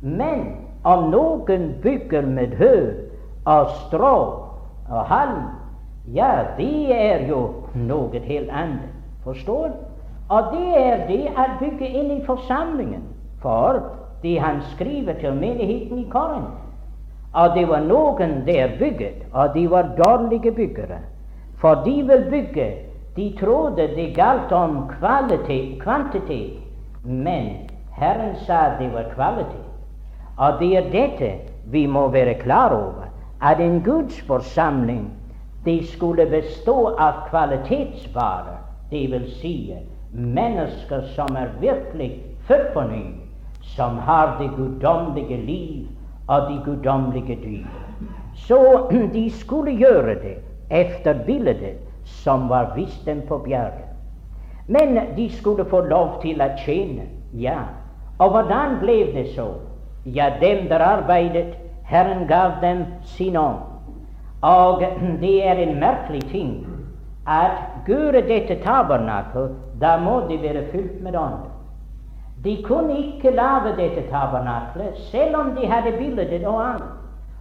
men om noen bygger med hø og strå og halm, ja, det er jo noe helt annet. Forstår? Og det er det å bygge inn i forsamlingen. For det han skriver til menigheten i Korint at det var noen der bygget, og de var dårlige byggere. For de vil bygge De trodde det galt om kvalitet, kvantitet, men Herren sa det var kvalitet. Og det er dette vi må være klar over, at en Guds forsamling de skulle bestå av kvalitetsvarer, det vil si mennesker som er virkelig født på ny, som har det guddommelige liv og de guddommelige dyr. Så de skulle gjøre det efter bildet som var vist dem på bjerget. Men de skulle få lov til å tjene, ja. Og hvordan ble det så? Ja, dem der arbeidet, Herren gav dem sin ånd. Og det er en merkelig ting at gjøre dette tabernakel, da må de være fylt med ånden. De kunne ikke lage dette tabernaklet selv om de hadde bildet og alt,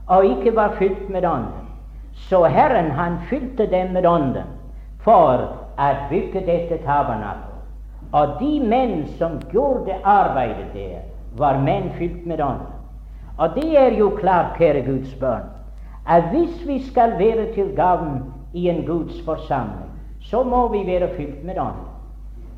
og ikke var fylt med ånden. Så Herren han fylte dem med ånden for å bygge dette tabernaklet. Og de menn som gjorde arbeidet der, var menn fylt med ånden. Og det er jo klart, kjære Guds barn, at hvis vi skal være til gavn i en Guds forsamling, så må vi være fylt med ånden.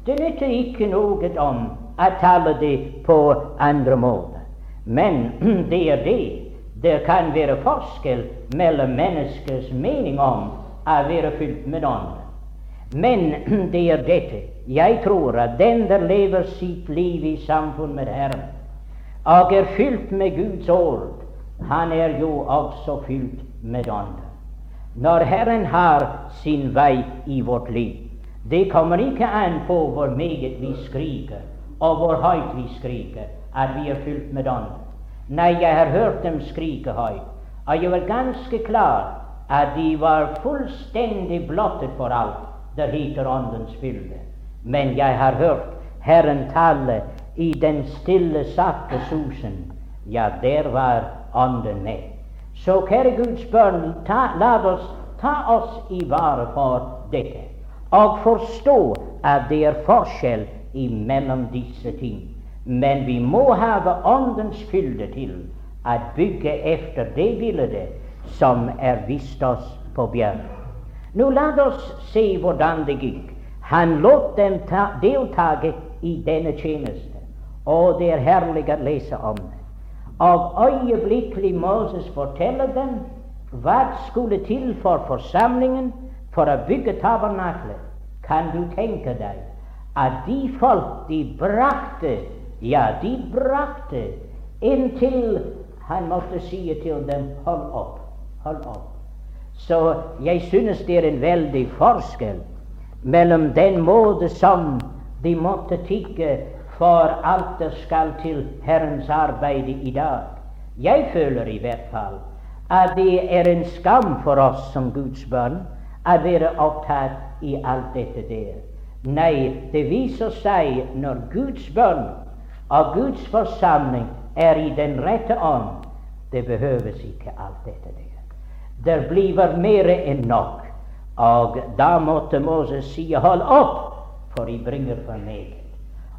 Det nytter ikke noe om å tale det på andre måter. Men det er det. Det kan være forskjell mellom menneskers mening om å være fylt med ånden. Men det er dette. Jeg tror at den der lever sitt liv i samfunn med Herren, og er fylt med Guds ord, han er jo også fylt med ånden. Når Herren har sin vei i vårt liv, det kommer ikke an på hvor meget vi skriker, og hvor høyt vi skriker, at vi er fylt med ånden. Nei, jeg har hørt dem skrike høyt, og jeg var ganske klar at de var fullstendig blottet for alt der heter Åndens fylde. Men jeg har hørt Herren tale i den stille, sakte susen. Ja, der var Ånden med. Så kjære Guds barn, la oss ta oss i vare for dette og forstå at det er forskjell imellom disse ting. Men vi må ha Åndens fylde til å bygge efter det bildet som er vist oss på bjerget. Nå la oss se hvordan det gikk. Han lot dem ta, deltage i denne tjeneste, og det er herlig å lese om det. Og øyeblikkelig Moses forteller dem hva skulle til for forsamlingen for å bygge tabernaklet. Kan du tenke deg at de folk de brakte Ja, de brakte inntil han måtte si til dem hold opp, hold opp. Så jeg synes det er en veldig forskjell mellom den måte som de måtte tigge for alt det skal til Herrens arbeid i dag. Jeg føler i hvert fall at det er en skam for oss som Guds barn å være opptatt i alt dette der. Nei, det viser seg når Guds bønn og Guds forsamling er i den rette ånd, det behøves ikke alt dette der. Det blir mer enn nok. Og da måtte Moses si hold opp, for de bringer for meget.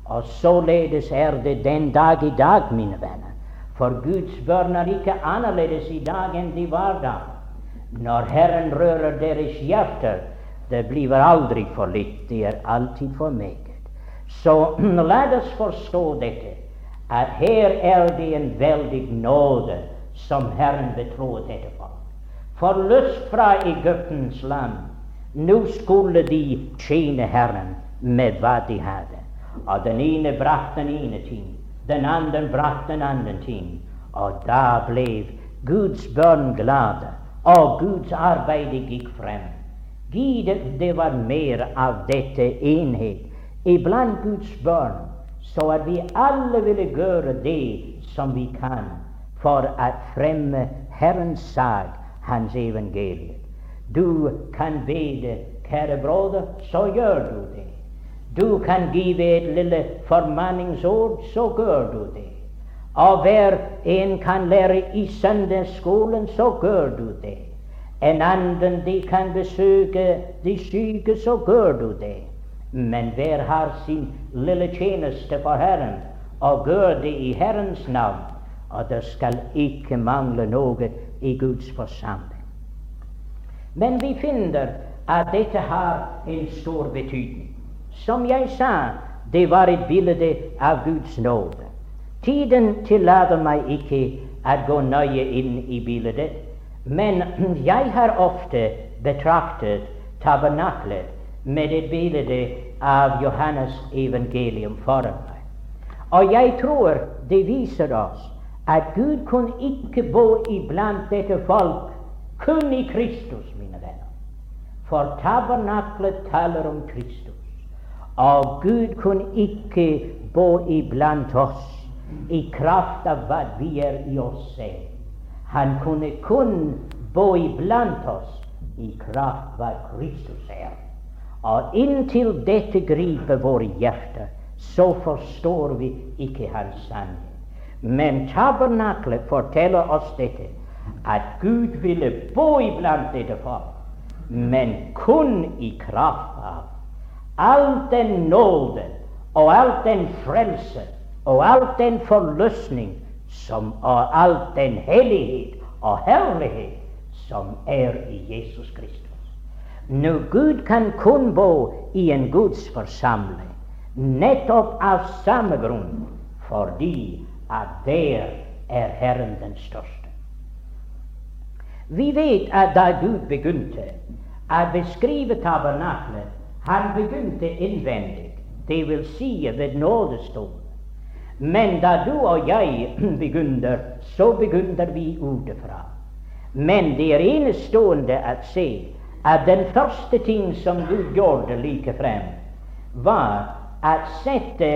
Og således er det den dag i dag, mine venner. For Guds børn er ikke annerledes i dag enn de var da. Når Herren rører deres hjerter, det blir aldri for litt, det er alltid for meget. Så la oss forstå dette, at her er det en veldig nåde som Herren betror dette folk. Forløst fra Egyptens land, nå skulle de tjene Herren med hva de hadde. Og den ene brakte den ene ting, den andre brakte den andre ting. Og da ble Guds børn glade og Guds arbeid gikk frem. Gid det var mer av dette enhet iblant Guds barn, så at vi alle ville gjøre det som vi kan for å fremme Herrens sak, Hans evangelium. Du kan bede, kjære broder, så gjør du det. Du kan give et lille formaningsord, så gjør du det. Og hver en kan lære i søndagsskolen, så gjør du det. En annen de kan besøke de syke, så gjør du det. Men hver har sin lille tjeneste for Herren, og gjør det i Herrens navn. Og det skal ikke mangle noe i Guds forsamling. Men vi finner at dette har en stor betydning. Som jeg sa, det var et bilde av Guds nåde. Tiden tillater meg ikke å gå nøye inn i bildet, men jeg har ofte betraktet tabernaklet med et bilde av Johannes evangelium foran meg. Og jeg tror det viser oss at Gud kunne ikke bo iblant dette folk kun i Kristus, mine venner. For tabernaklet taler om Kristus. Og Gud kunne ikke bo iblant oss i kraft av hva vi er i oss selv. Han kunne kun bo iblant oss i kraft av hva Kristus er. Og inntil dette griper våre hjerter, så forstår vi ikke Hans sannhet. Men tabernaklet forteller oss dette, at Gud ville bo iblant dette folk, men kun i kraft av all den nåde og all den frelse og all den forløsning som, og all den hellighet og herlighet som er i Jesus Kristus. Nå, Gud kan kun bo i en Guds forsamling nettopp av samme grunn, fordi at der er Herren den største. Vi vet at da Gud begynte å beskrive tabernaklet, han begynte innvendig, dvs. Si ved nådestolen. Men da du og jeg begynner, så begynner vi utefra. Men det er enestående å se at den første ting som Gud gjorde like frem, var å sette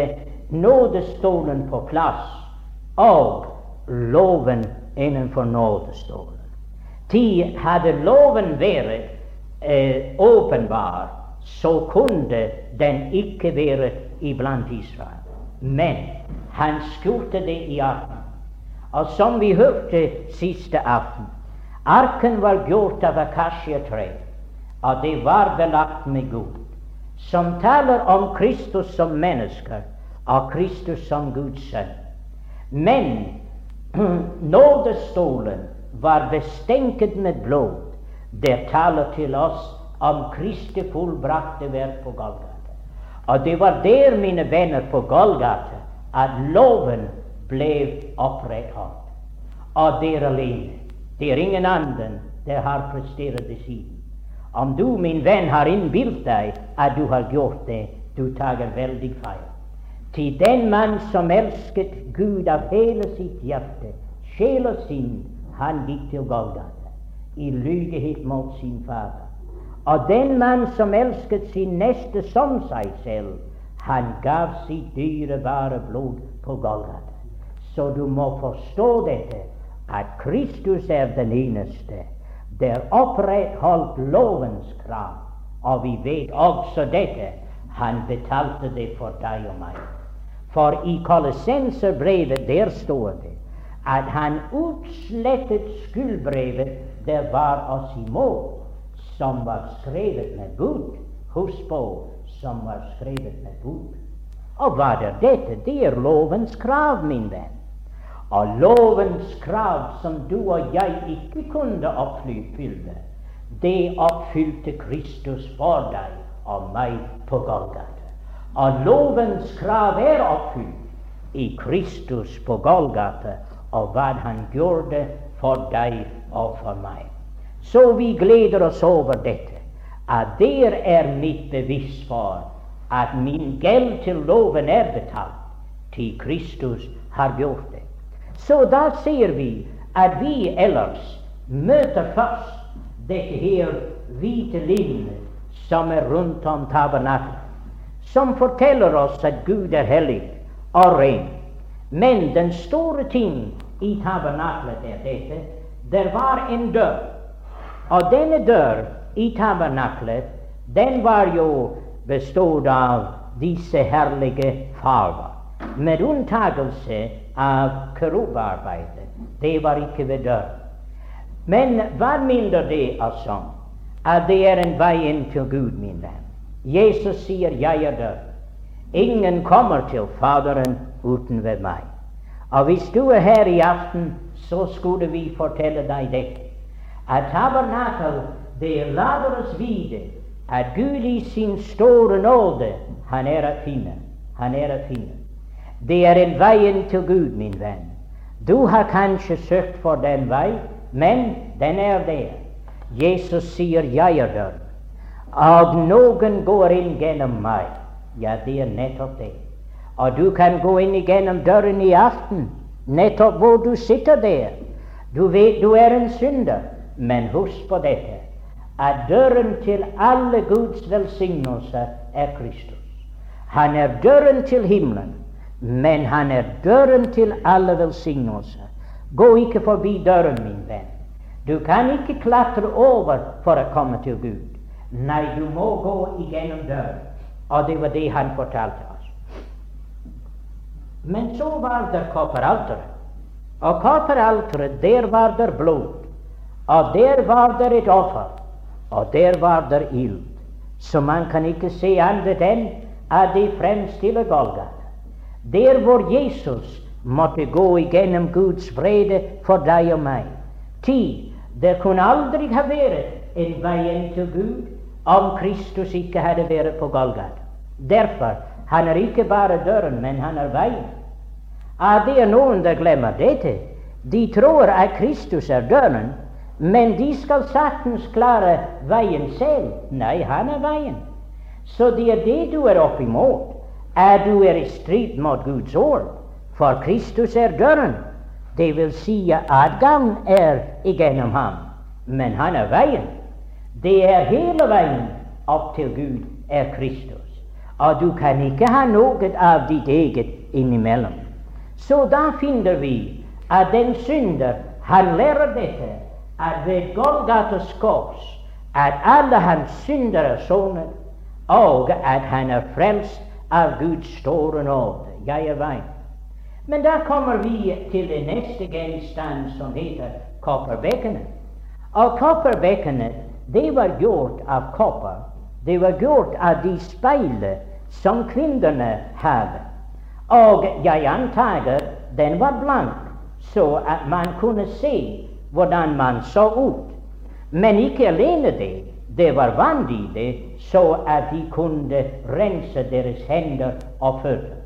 nådestolen på plass og loven innenfor nådestolen. Tid hadde loven vært eh, åpenbar, så kunne den ikke være iblant Israel. Men han skjulte det i arken. Og som vi hørte siste aften, arken var gjort av akasjetre, og det var belagt med Gud, som taler om Kristus som menneske og Kristus som Guds sønn. Men nådestolen var bestenket med blod. Det taler til oss om Kristi fullbrakte verk på Golgata. Og det var der, mine venner, på Golgata, at loven ble opprettholdt. Og der alene. Det er ingen andre der har prestert det siden. Om du, min venn, har innbilt deg at du har gjort det, du tar veldig feil. Til den mann som elsket Gud av hele sitt hjerte, sjel og sinn, han gikk til Golgata i lydighet mot sin Fader. Og den mann som elsket sin neste som seg selv, han gav sitt dyrebare blod på Golgata. Så du må forstå dette, at Kristus er den eneste. Der opprettholdt lovens krav. Og vi vet også dette. Han betalte det for deg og meg. For i Kolossenserbrevet der står det at han utslettet skyldbrevet der var oss imot som var skrevet med bud. Husk på som var skrevet med bud. Og hva er dette? Det er lovens krav, min venn. Og lovens krav som du og jeg ikke kunne oppfylle, det oppfylte Kristus for deg og meg på Golgata. Og lovens krav er oppfylt i Kristus på Golgata og hva han gjorde for deg og for meg. Så vi gleder oss over dette, at der er mitt bevisst for at min gjeld til loven er betalt, til Kristus har gjort det. Så da ser vi at vi ellers møter først dette her hvite linnet som er rundt om tabernaklet, som forteller oss at Gud er hellig og ren. Men den store ting i tabernaklet er dette. Det var en dør og denne dør i tabernaklet, den var jo bestått av disse herlige farger, med unntagelse av kerubarbeidet. Det var ikke ved dør. Men hva mindre det altså? At det er en vei inn til Gud, min venn. Jesus sier 'Jeg er død'. Ingen kommer til Faderen uten ved meg. Og hvis du er her i aften, så skulle vi fortelle deg dette at tabernakel lader oss vite at Gud i sin store nåde han er å finne. Han er å finne. Det er en veien til Gud, min venn. Du har kanskje søkt for den vei, men den er der. Jesus sier 'Jeg er der', Og noen går inn gjennom meg. Ja, det er nettopp det. Og du kan gå inn gjennom døren i aften, nettopp hvor du sitter der. Du vet du er en synder. Men husk på dette at døren til alle Guds velsignelser er Kristus. Han er døren til himmelen. men han er døren til alle velsignelser. Gå ikke forbi døren, min venn. Du kan ikke klatre over for å komme til Gud. Nei, du må gå igjennom døren. Og det var det han fortalte oss. Men så var det kopperalteret. Og kopperalteret, der var det blod. Og der var det et offer. Og der var det ild. Så man kan ikke se annet enn at de fremstiller Golgata. Der hvor Jesus måtte gå igjennom Guds vrede for deg og meg. Ti, det kunne aldri ha vært en vei til Gud om Kristus ikke hadde vært på Golgata. Derfor han er ikke bare døren, men han er veien. Ah, det er noen som glemmer dette. De tror at Kristus er døren, men de skal saktens klare veien selv. Nei, han er veien. Så det er det du er opp imot at du er i strid mot Guds ord. For Kristus er døren. Det vil si adgang er igjennom ham. Men han er veien. Det er hele veien opp til Gud er Kristus. Og du kan ikke ha noe av ditt eget innimellom. Så da finner vi at den synder han lærer dette, at ved Golgatas kors at alle hans synder er sonet, og at han er frelst av Guds store nåde. Jeg er veien. Men da kommer vi til det neste gjenstand, som heter kopperbekkenet. Og kopperbekkenet, det var gjort av kopper. Det var gjort av de speilene som kvinnene hadde. Og jeg antager den var blank, så at man kunne se hvordan man så ut. Men ikke alene det. Det var det, så at de kunne rense deres hender og føtter.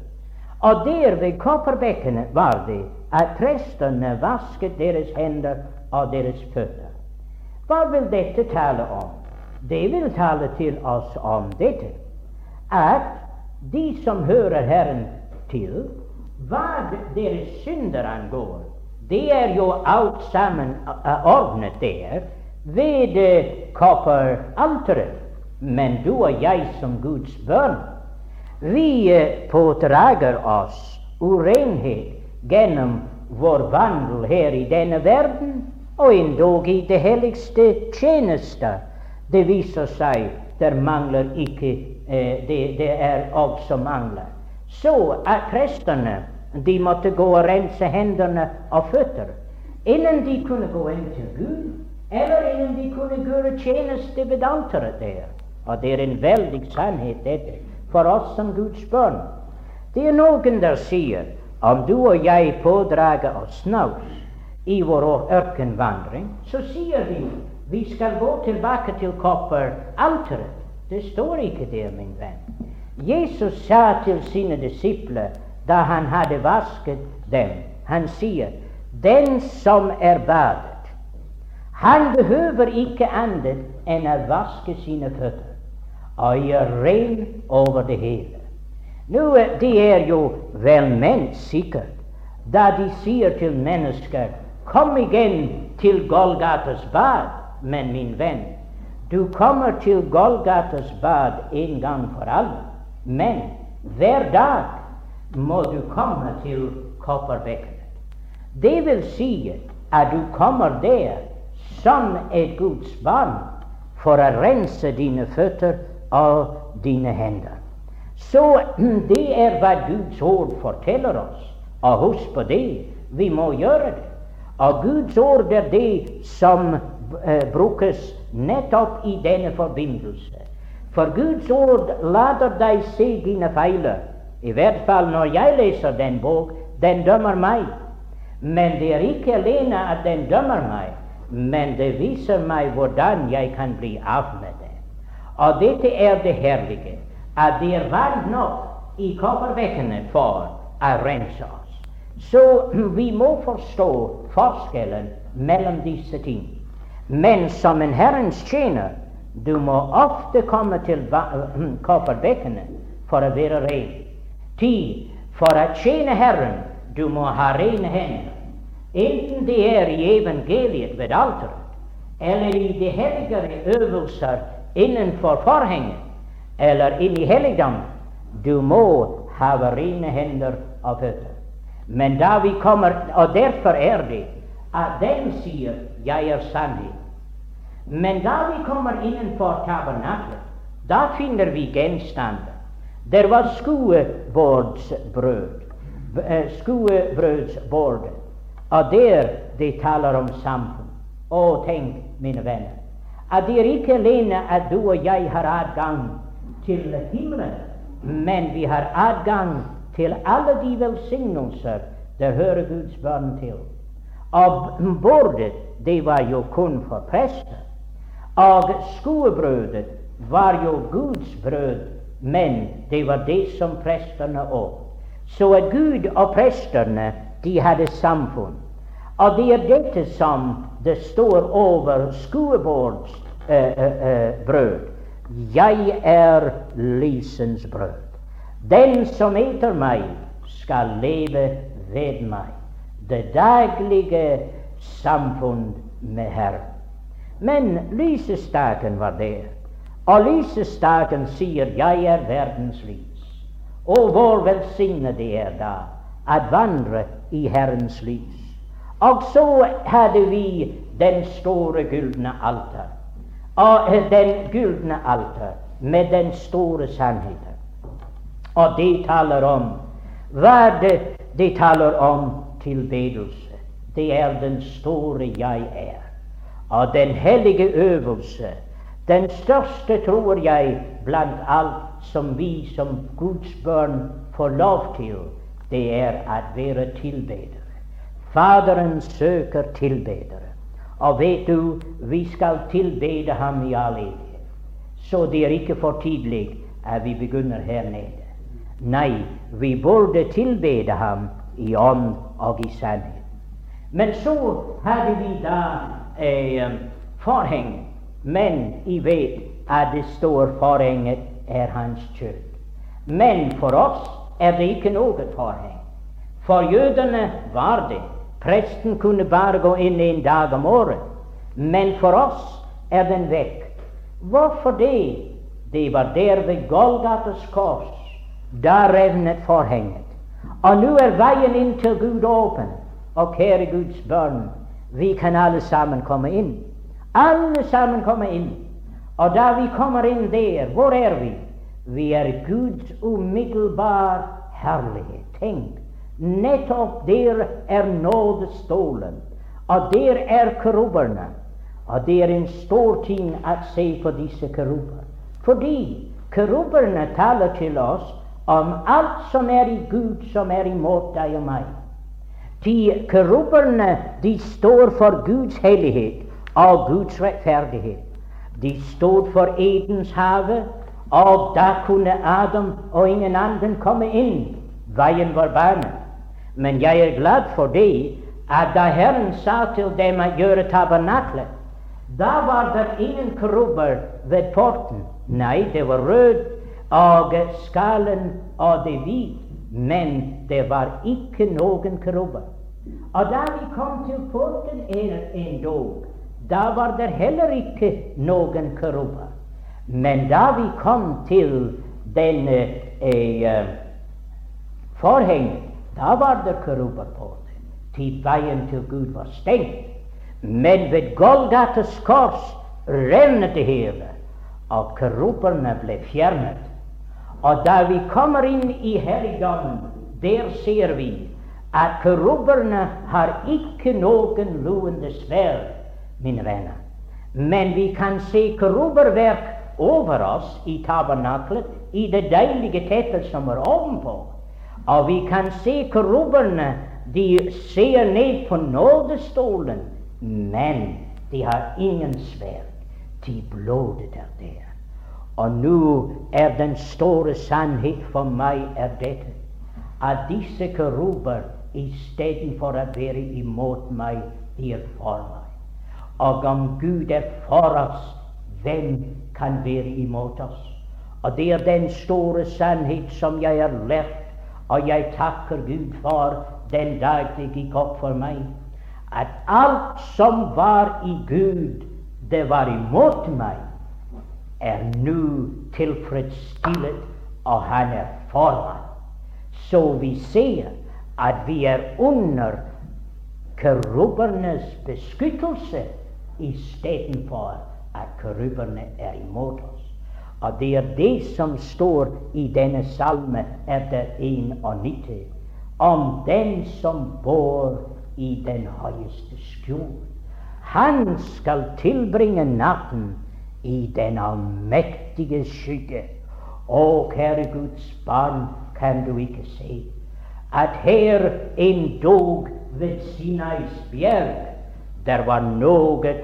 Og der ved kopperbekkene var det at prestene vasket deres hender og deres føtter. Hva vil dette tale om? Det vil tale til oss om dette at de som hører Herren til, hva deres synder angår, det er jo alt sammen ordnet der ved kopperalteret. Men du og jeg som Guds barn, vi eh, pådrager oss urenhet gjennom vår vandel her i denne verden, og endog i det helligste tjeneste. Det viser seg der mangler ikke eh, det, det er som mangler. Så at prestene de måtte gå og rense hendene og føtter innen de kunne gå inn til Gud eller innen de kunne gjøre tjeneste ved alteret der. Og det er en veldig sannhet, dette, for oss som Guds barn. Det er noen der sier om du og jeg pådrager oss snaus i vår ørkenvandring, så sier vi vi skal gå tilbake til kopperalteret. Det står ikke der, min venn. Jesus sa til sine disipler da han hadde vasket dem, han sier, den som er badet han behøver ikke annet enn å vaske sine føtter og gjøre ren over det hele. Nå, Det er jo velment sikkert da de sier til mennesker Kom igjen til Golgatas bad. Men min venn, du kommer til Golgatas bad en gang for alle. Men hver dag må du komme til kopperbekkenet. Det vil si at du kommer der som et Guds barn for å rense dine føtter og dine hender. Så det er hva Guds ord forteller oss. Og husk på det, vi må gjøre det. Og Guds ord er det som eh, brukes nettopp i denne forbindelse. For Guds ord later deg se dine feiler. I hvert fall når jeg leser den bok, den dømmer meg. Men det er ikke alene at den dømmer meg men det viser meg hvordan jeg kan bli av med det. Og dette er det herlige, at det er varmt nok i kobbervekkene for å rense oss. Så vi må forstå forskjellen mellom disse ting. Men som en Herrens tjener, du må ofte komme til kobbervekkene for å være ren. Ti, for å tjene Herren, du må ha rene hender. Enten det er i evangeliet ved alteret, eller i de helligere øvelser innenfor forhenget, eller inn i helligdommen. Du må ha rene hender av føtter. Men da vi kommer Og derfor er det at den sier 'jeg er sannhet'. Men da vi kommer innenfor tabernaklet, da finner vi gjenstander. Der var skuebordsbrød, eh, skuebrødsbordet. Og der de taler om samfunn. Å, tenk, mine venner, at det er ikke alene at du og jeg har adgang til himmelen, men vi har adgang til alle de velsignelser det hører Guds barn til. Og bordet, det var jo kun for prester. Og skuebrødet var jo Guds brød, men det var det som prestene òg. Så at Gud og prestene, de hadde samfunn. Og det er dette som det står over skuebordsbrød. Uh, uh, uh. Jeg er lysens brød. Den som eter meg, skal leve ved meg. Det daglige samfunn med Herren. Men lysestaken var der, og lysestaken sier 'Jeg er verdens lys'. Og hvor velsignet det er da at vandre i Herrens lys. Og så hadde vi den store gylne alter. Og eh, den gylne alter med den store sannheten. Og de taler om hva det de taler om tilbedelse. Det er den store jeg er. Og den hellige øvelse, den største, tror jeg, blant alt som vi som Guds barn får lov til, det er at være tilbedere. Faderen søker tilbedere. Og vet du, vi skal tilbede ham i all evighet. Så det er ikke for tidlig at vi begynner her nede. Nei, vi burde tilbede ham i ånd og i sannhet. Men så hadde vi da eh, forheng. Men I vet at det står forhenget er hans kjøtt. Men for oss er det ikke noe forheng. For jødene var det. Presten kunne bare gå inn en dag om året. Men for oss er den vekk. Hvorfor det? Det var der ved Golgates kors. Da revnet forhenget. Og nå er veien inn til Gud åpen. Og kjære Guds barn, vi kan alle sammen komme inn. Alle sammen kommer inn. Og da vi kommer inn der, hvor er vi? Vi er Guds umiddelbar herlighet. Tenk, nettopp der er nådestolen, og der er keruberne. Og det er en stor ting å se på disse keruber. Fordi keruberne taler til oss om alt som er i Gud, som er imot deg og meg. De keruberne de står for Guds hellighet og Guds rettferdighet. De stod for Edens hage, og da kunne Adam og ingen annen komme inn. Veien var banet. Men jeg er glad for det at da Herren sa til dem å gjøre tabernaklet, da var det ingen krubber ved porten. Nei, det var rød og skallen og det hvit, men det var ikke noen krubber. Og da vi kom til porten en, en dag, da var det heller ikke noen keruber. Men da vi kom til denne eh, forheng, da var det keruber på det. Til veien til Gud var stengt. Men ved Golgates kors revnet det hele, og keruberne ble fjernet. Og da vi kommer inn i helligdommen, der ser vi at keruberne har ikke noen luende sverd, mine venner. Men vi kan se kruberverk over oss i tabernaklet, i det deilige teppet som er ovenpå. Og vi kan se kruberne de ser ned på nådestolen, men de har ingen sverd. De blodet er der. Og nå er den store sannhet for meg er dette at disse keruber istedenfor å være imot meg, de er for meg. Og om Gud er for oss, hvem kan være imot oss? Og det er den store sannhet som jeg har lært, og jeg takker Gud for den dag det gikk opp for meg, at alt som var i Gud, det var imot meg er nå tilfredsstillet, og han er for meg. Så vi ser at vi er under kerubernes beskyttelse istedenfor at krybberne er imot oss. Og det er det som står i denne salme etter 91, om den som bor i den høyeste skjul. Han skal tilbringe natten i den allmektige skygge. Å, kjære Guds barn, kan du ikke se at her en dog ved Sinais bjerg, der var noe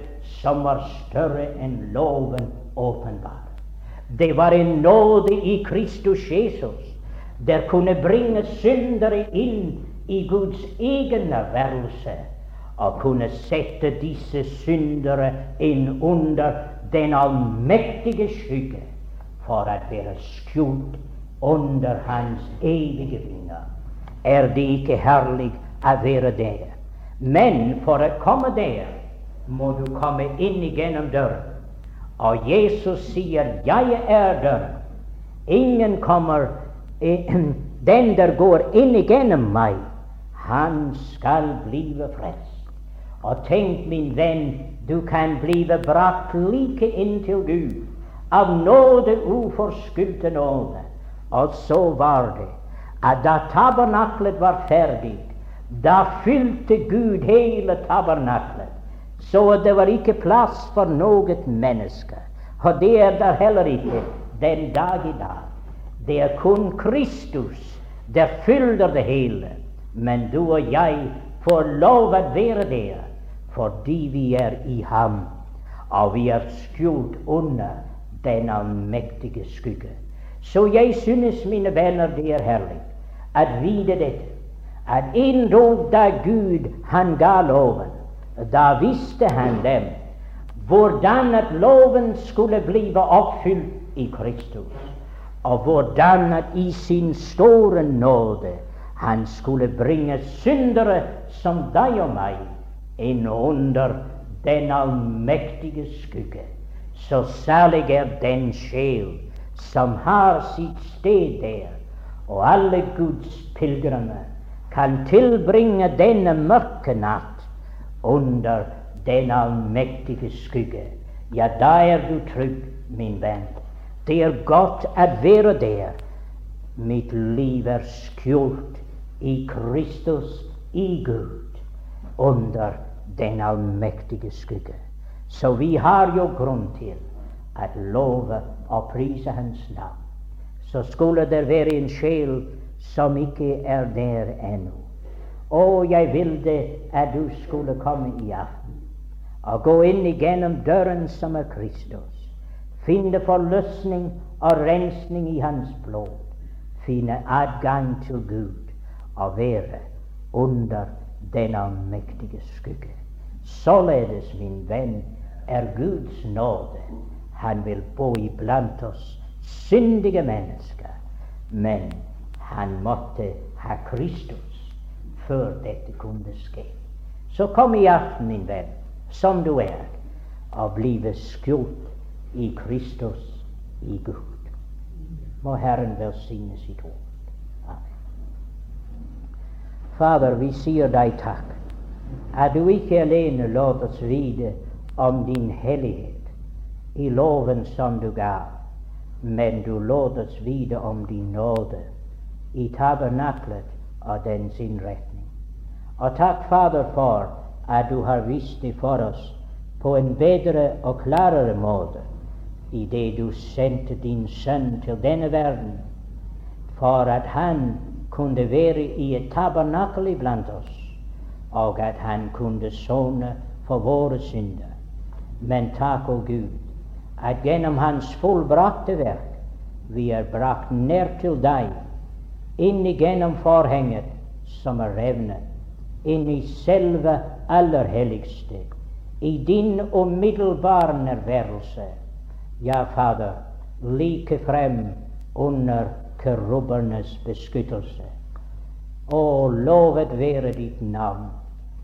som var større enn loven åpenbar. Det var en nåde i Kristus Jesus. Der kunne bringe syndere inn i Guds egen værelse og kunne sette disse syndere inn under den allmektige skygge for å være skjult under Hans evige vinger. Er det ikke herlig å være der? Men for å komme der må du komme inn gjennom døren. Og Jesus sier 'Jeg er døren'. Ingen kommer Den der går inn gjennom meg, han skal blive frelst. Og tenk, min venn, du kan blive brakt like inntil Gud av nåde, uforskyldte nåde. Og så var det at da tabernaklet var ferdig, da fylte Gud hele tabernaklet. Så det var ikke plass for noe menneske. Og det er der heller ikke den dag i dag. Det er kun Kristus der fyller det hele. Men du og jeg får lov å være der fordi vi er i ham, og vi er skjult under den allmektige skygge. Så jeg synes, mine venner, det er herlig å vite dette, at endog da Gud han ga loven, da visste han dem hvordan at loven skulle bli oppfylt i Kristus, og hvordan at i sin store nåde han skulle bringe syndere som deg og meg inn under den allmektige skygge. Så særlig er den sjel som har sitt sted der, og alle Guds pilegrimer kan tilbringe denne mørke natt under den allmektige skygge, ja, da er du trygg, min venn. Det er godt å være der. Mitt liv er skjult i Kristus, i Gud, under den allmektige skygge. Så vi har jo grunn til å love og prise Hans navn. Så skulle det være en sjel som ikke er der ennå å, jeg ville at du skulle komme i aften og gå inn igjennom døren som er Kristus. Finne forløsning og rensning i Hans blod. Finne adgang til Gud og være under den allmektige skygge. Således, min venn, er Guds nåde. Han vil bo iblant oss syndige mennesker, men han måtte ha Kristus før dette kunne skje. Så kom i aften, min venn, som du er, og blive skjult i Kristus, i Gud. Må Herren velsigne sitt ord. Fader, vi sier deg takk at du ikke alene lot oss vite om din hellighet i loven som du ga, men du lot oss vite om din nåde i tabernaklet og dens innretning. Og takk, Fader, for at du har vist det for oss på en bedre og klarere måte i det du sendte din sønn til denne verden, for at han kunne være i et tabernakel iblant oss, og at han kunne sone for våre synder. Men takk, å Gud, at gjennom hans fullbrakte verk vi er brakt nær til deg, inn gjennom forhenget som er revnet inn i selve aller helligste, i din umiddelbare nærværelse. Ja, Fader, like frem under kerubernes beskyttelse. Å, lovet være ditt navn.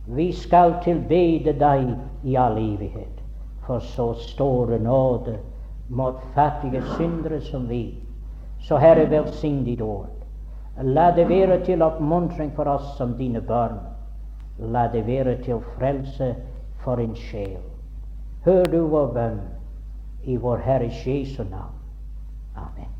Vi skal tilbede deg i all evighet, for så store nåde mot fattige syndere som vi. Så Herre, velsign ditt ord. La det være til oppmuntring for oss som dine barn. La det være til frelse for en sjel. Hør du vår bønn i vår Herres Jesu navn. Amen.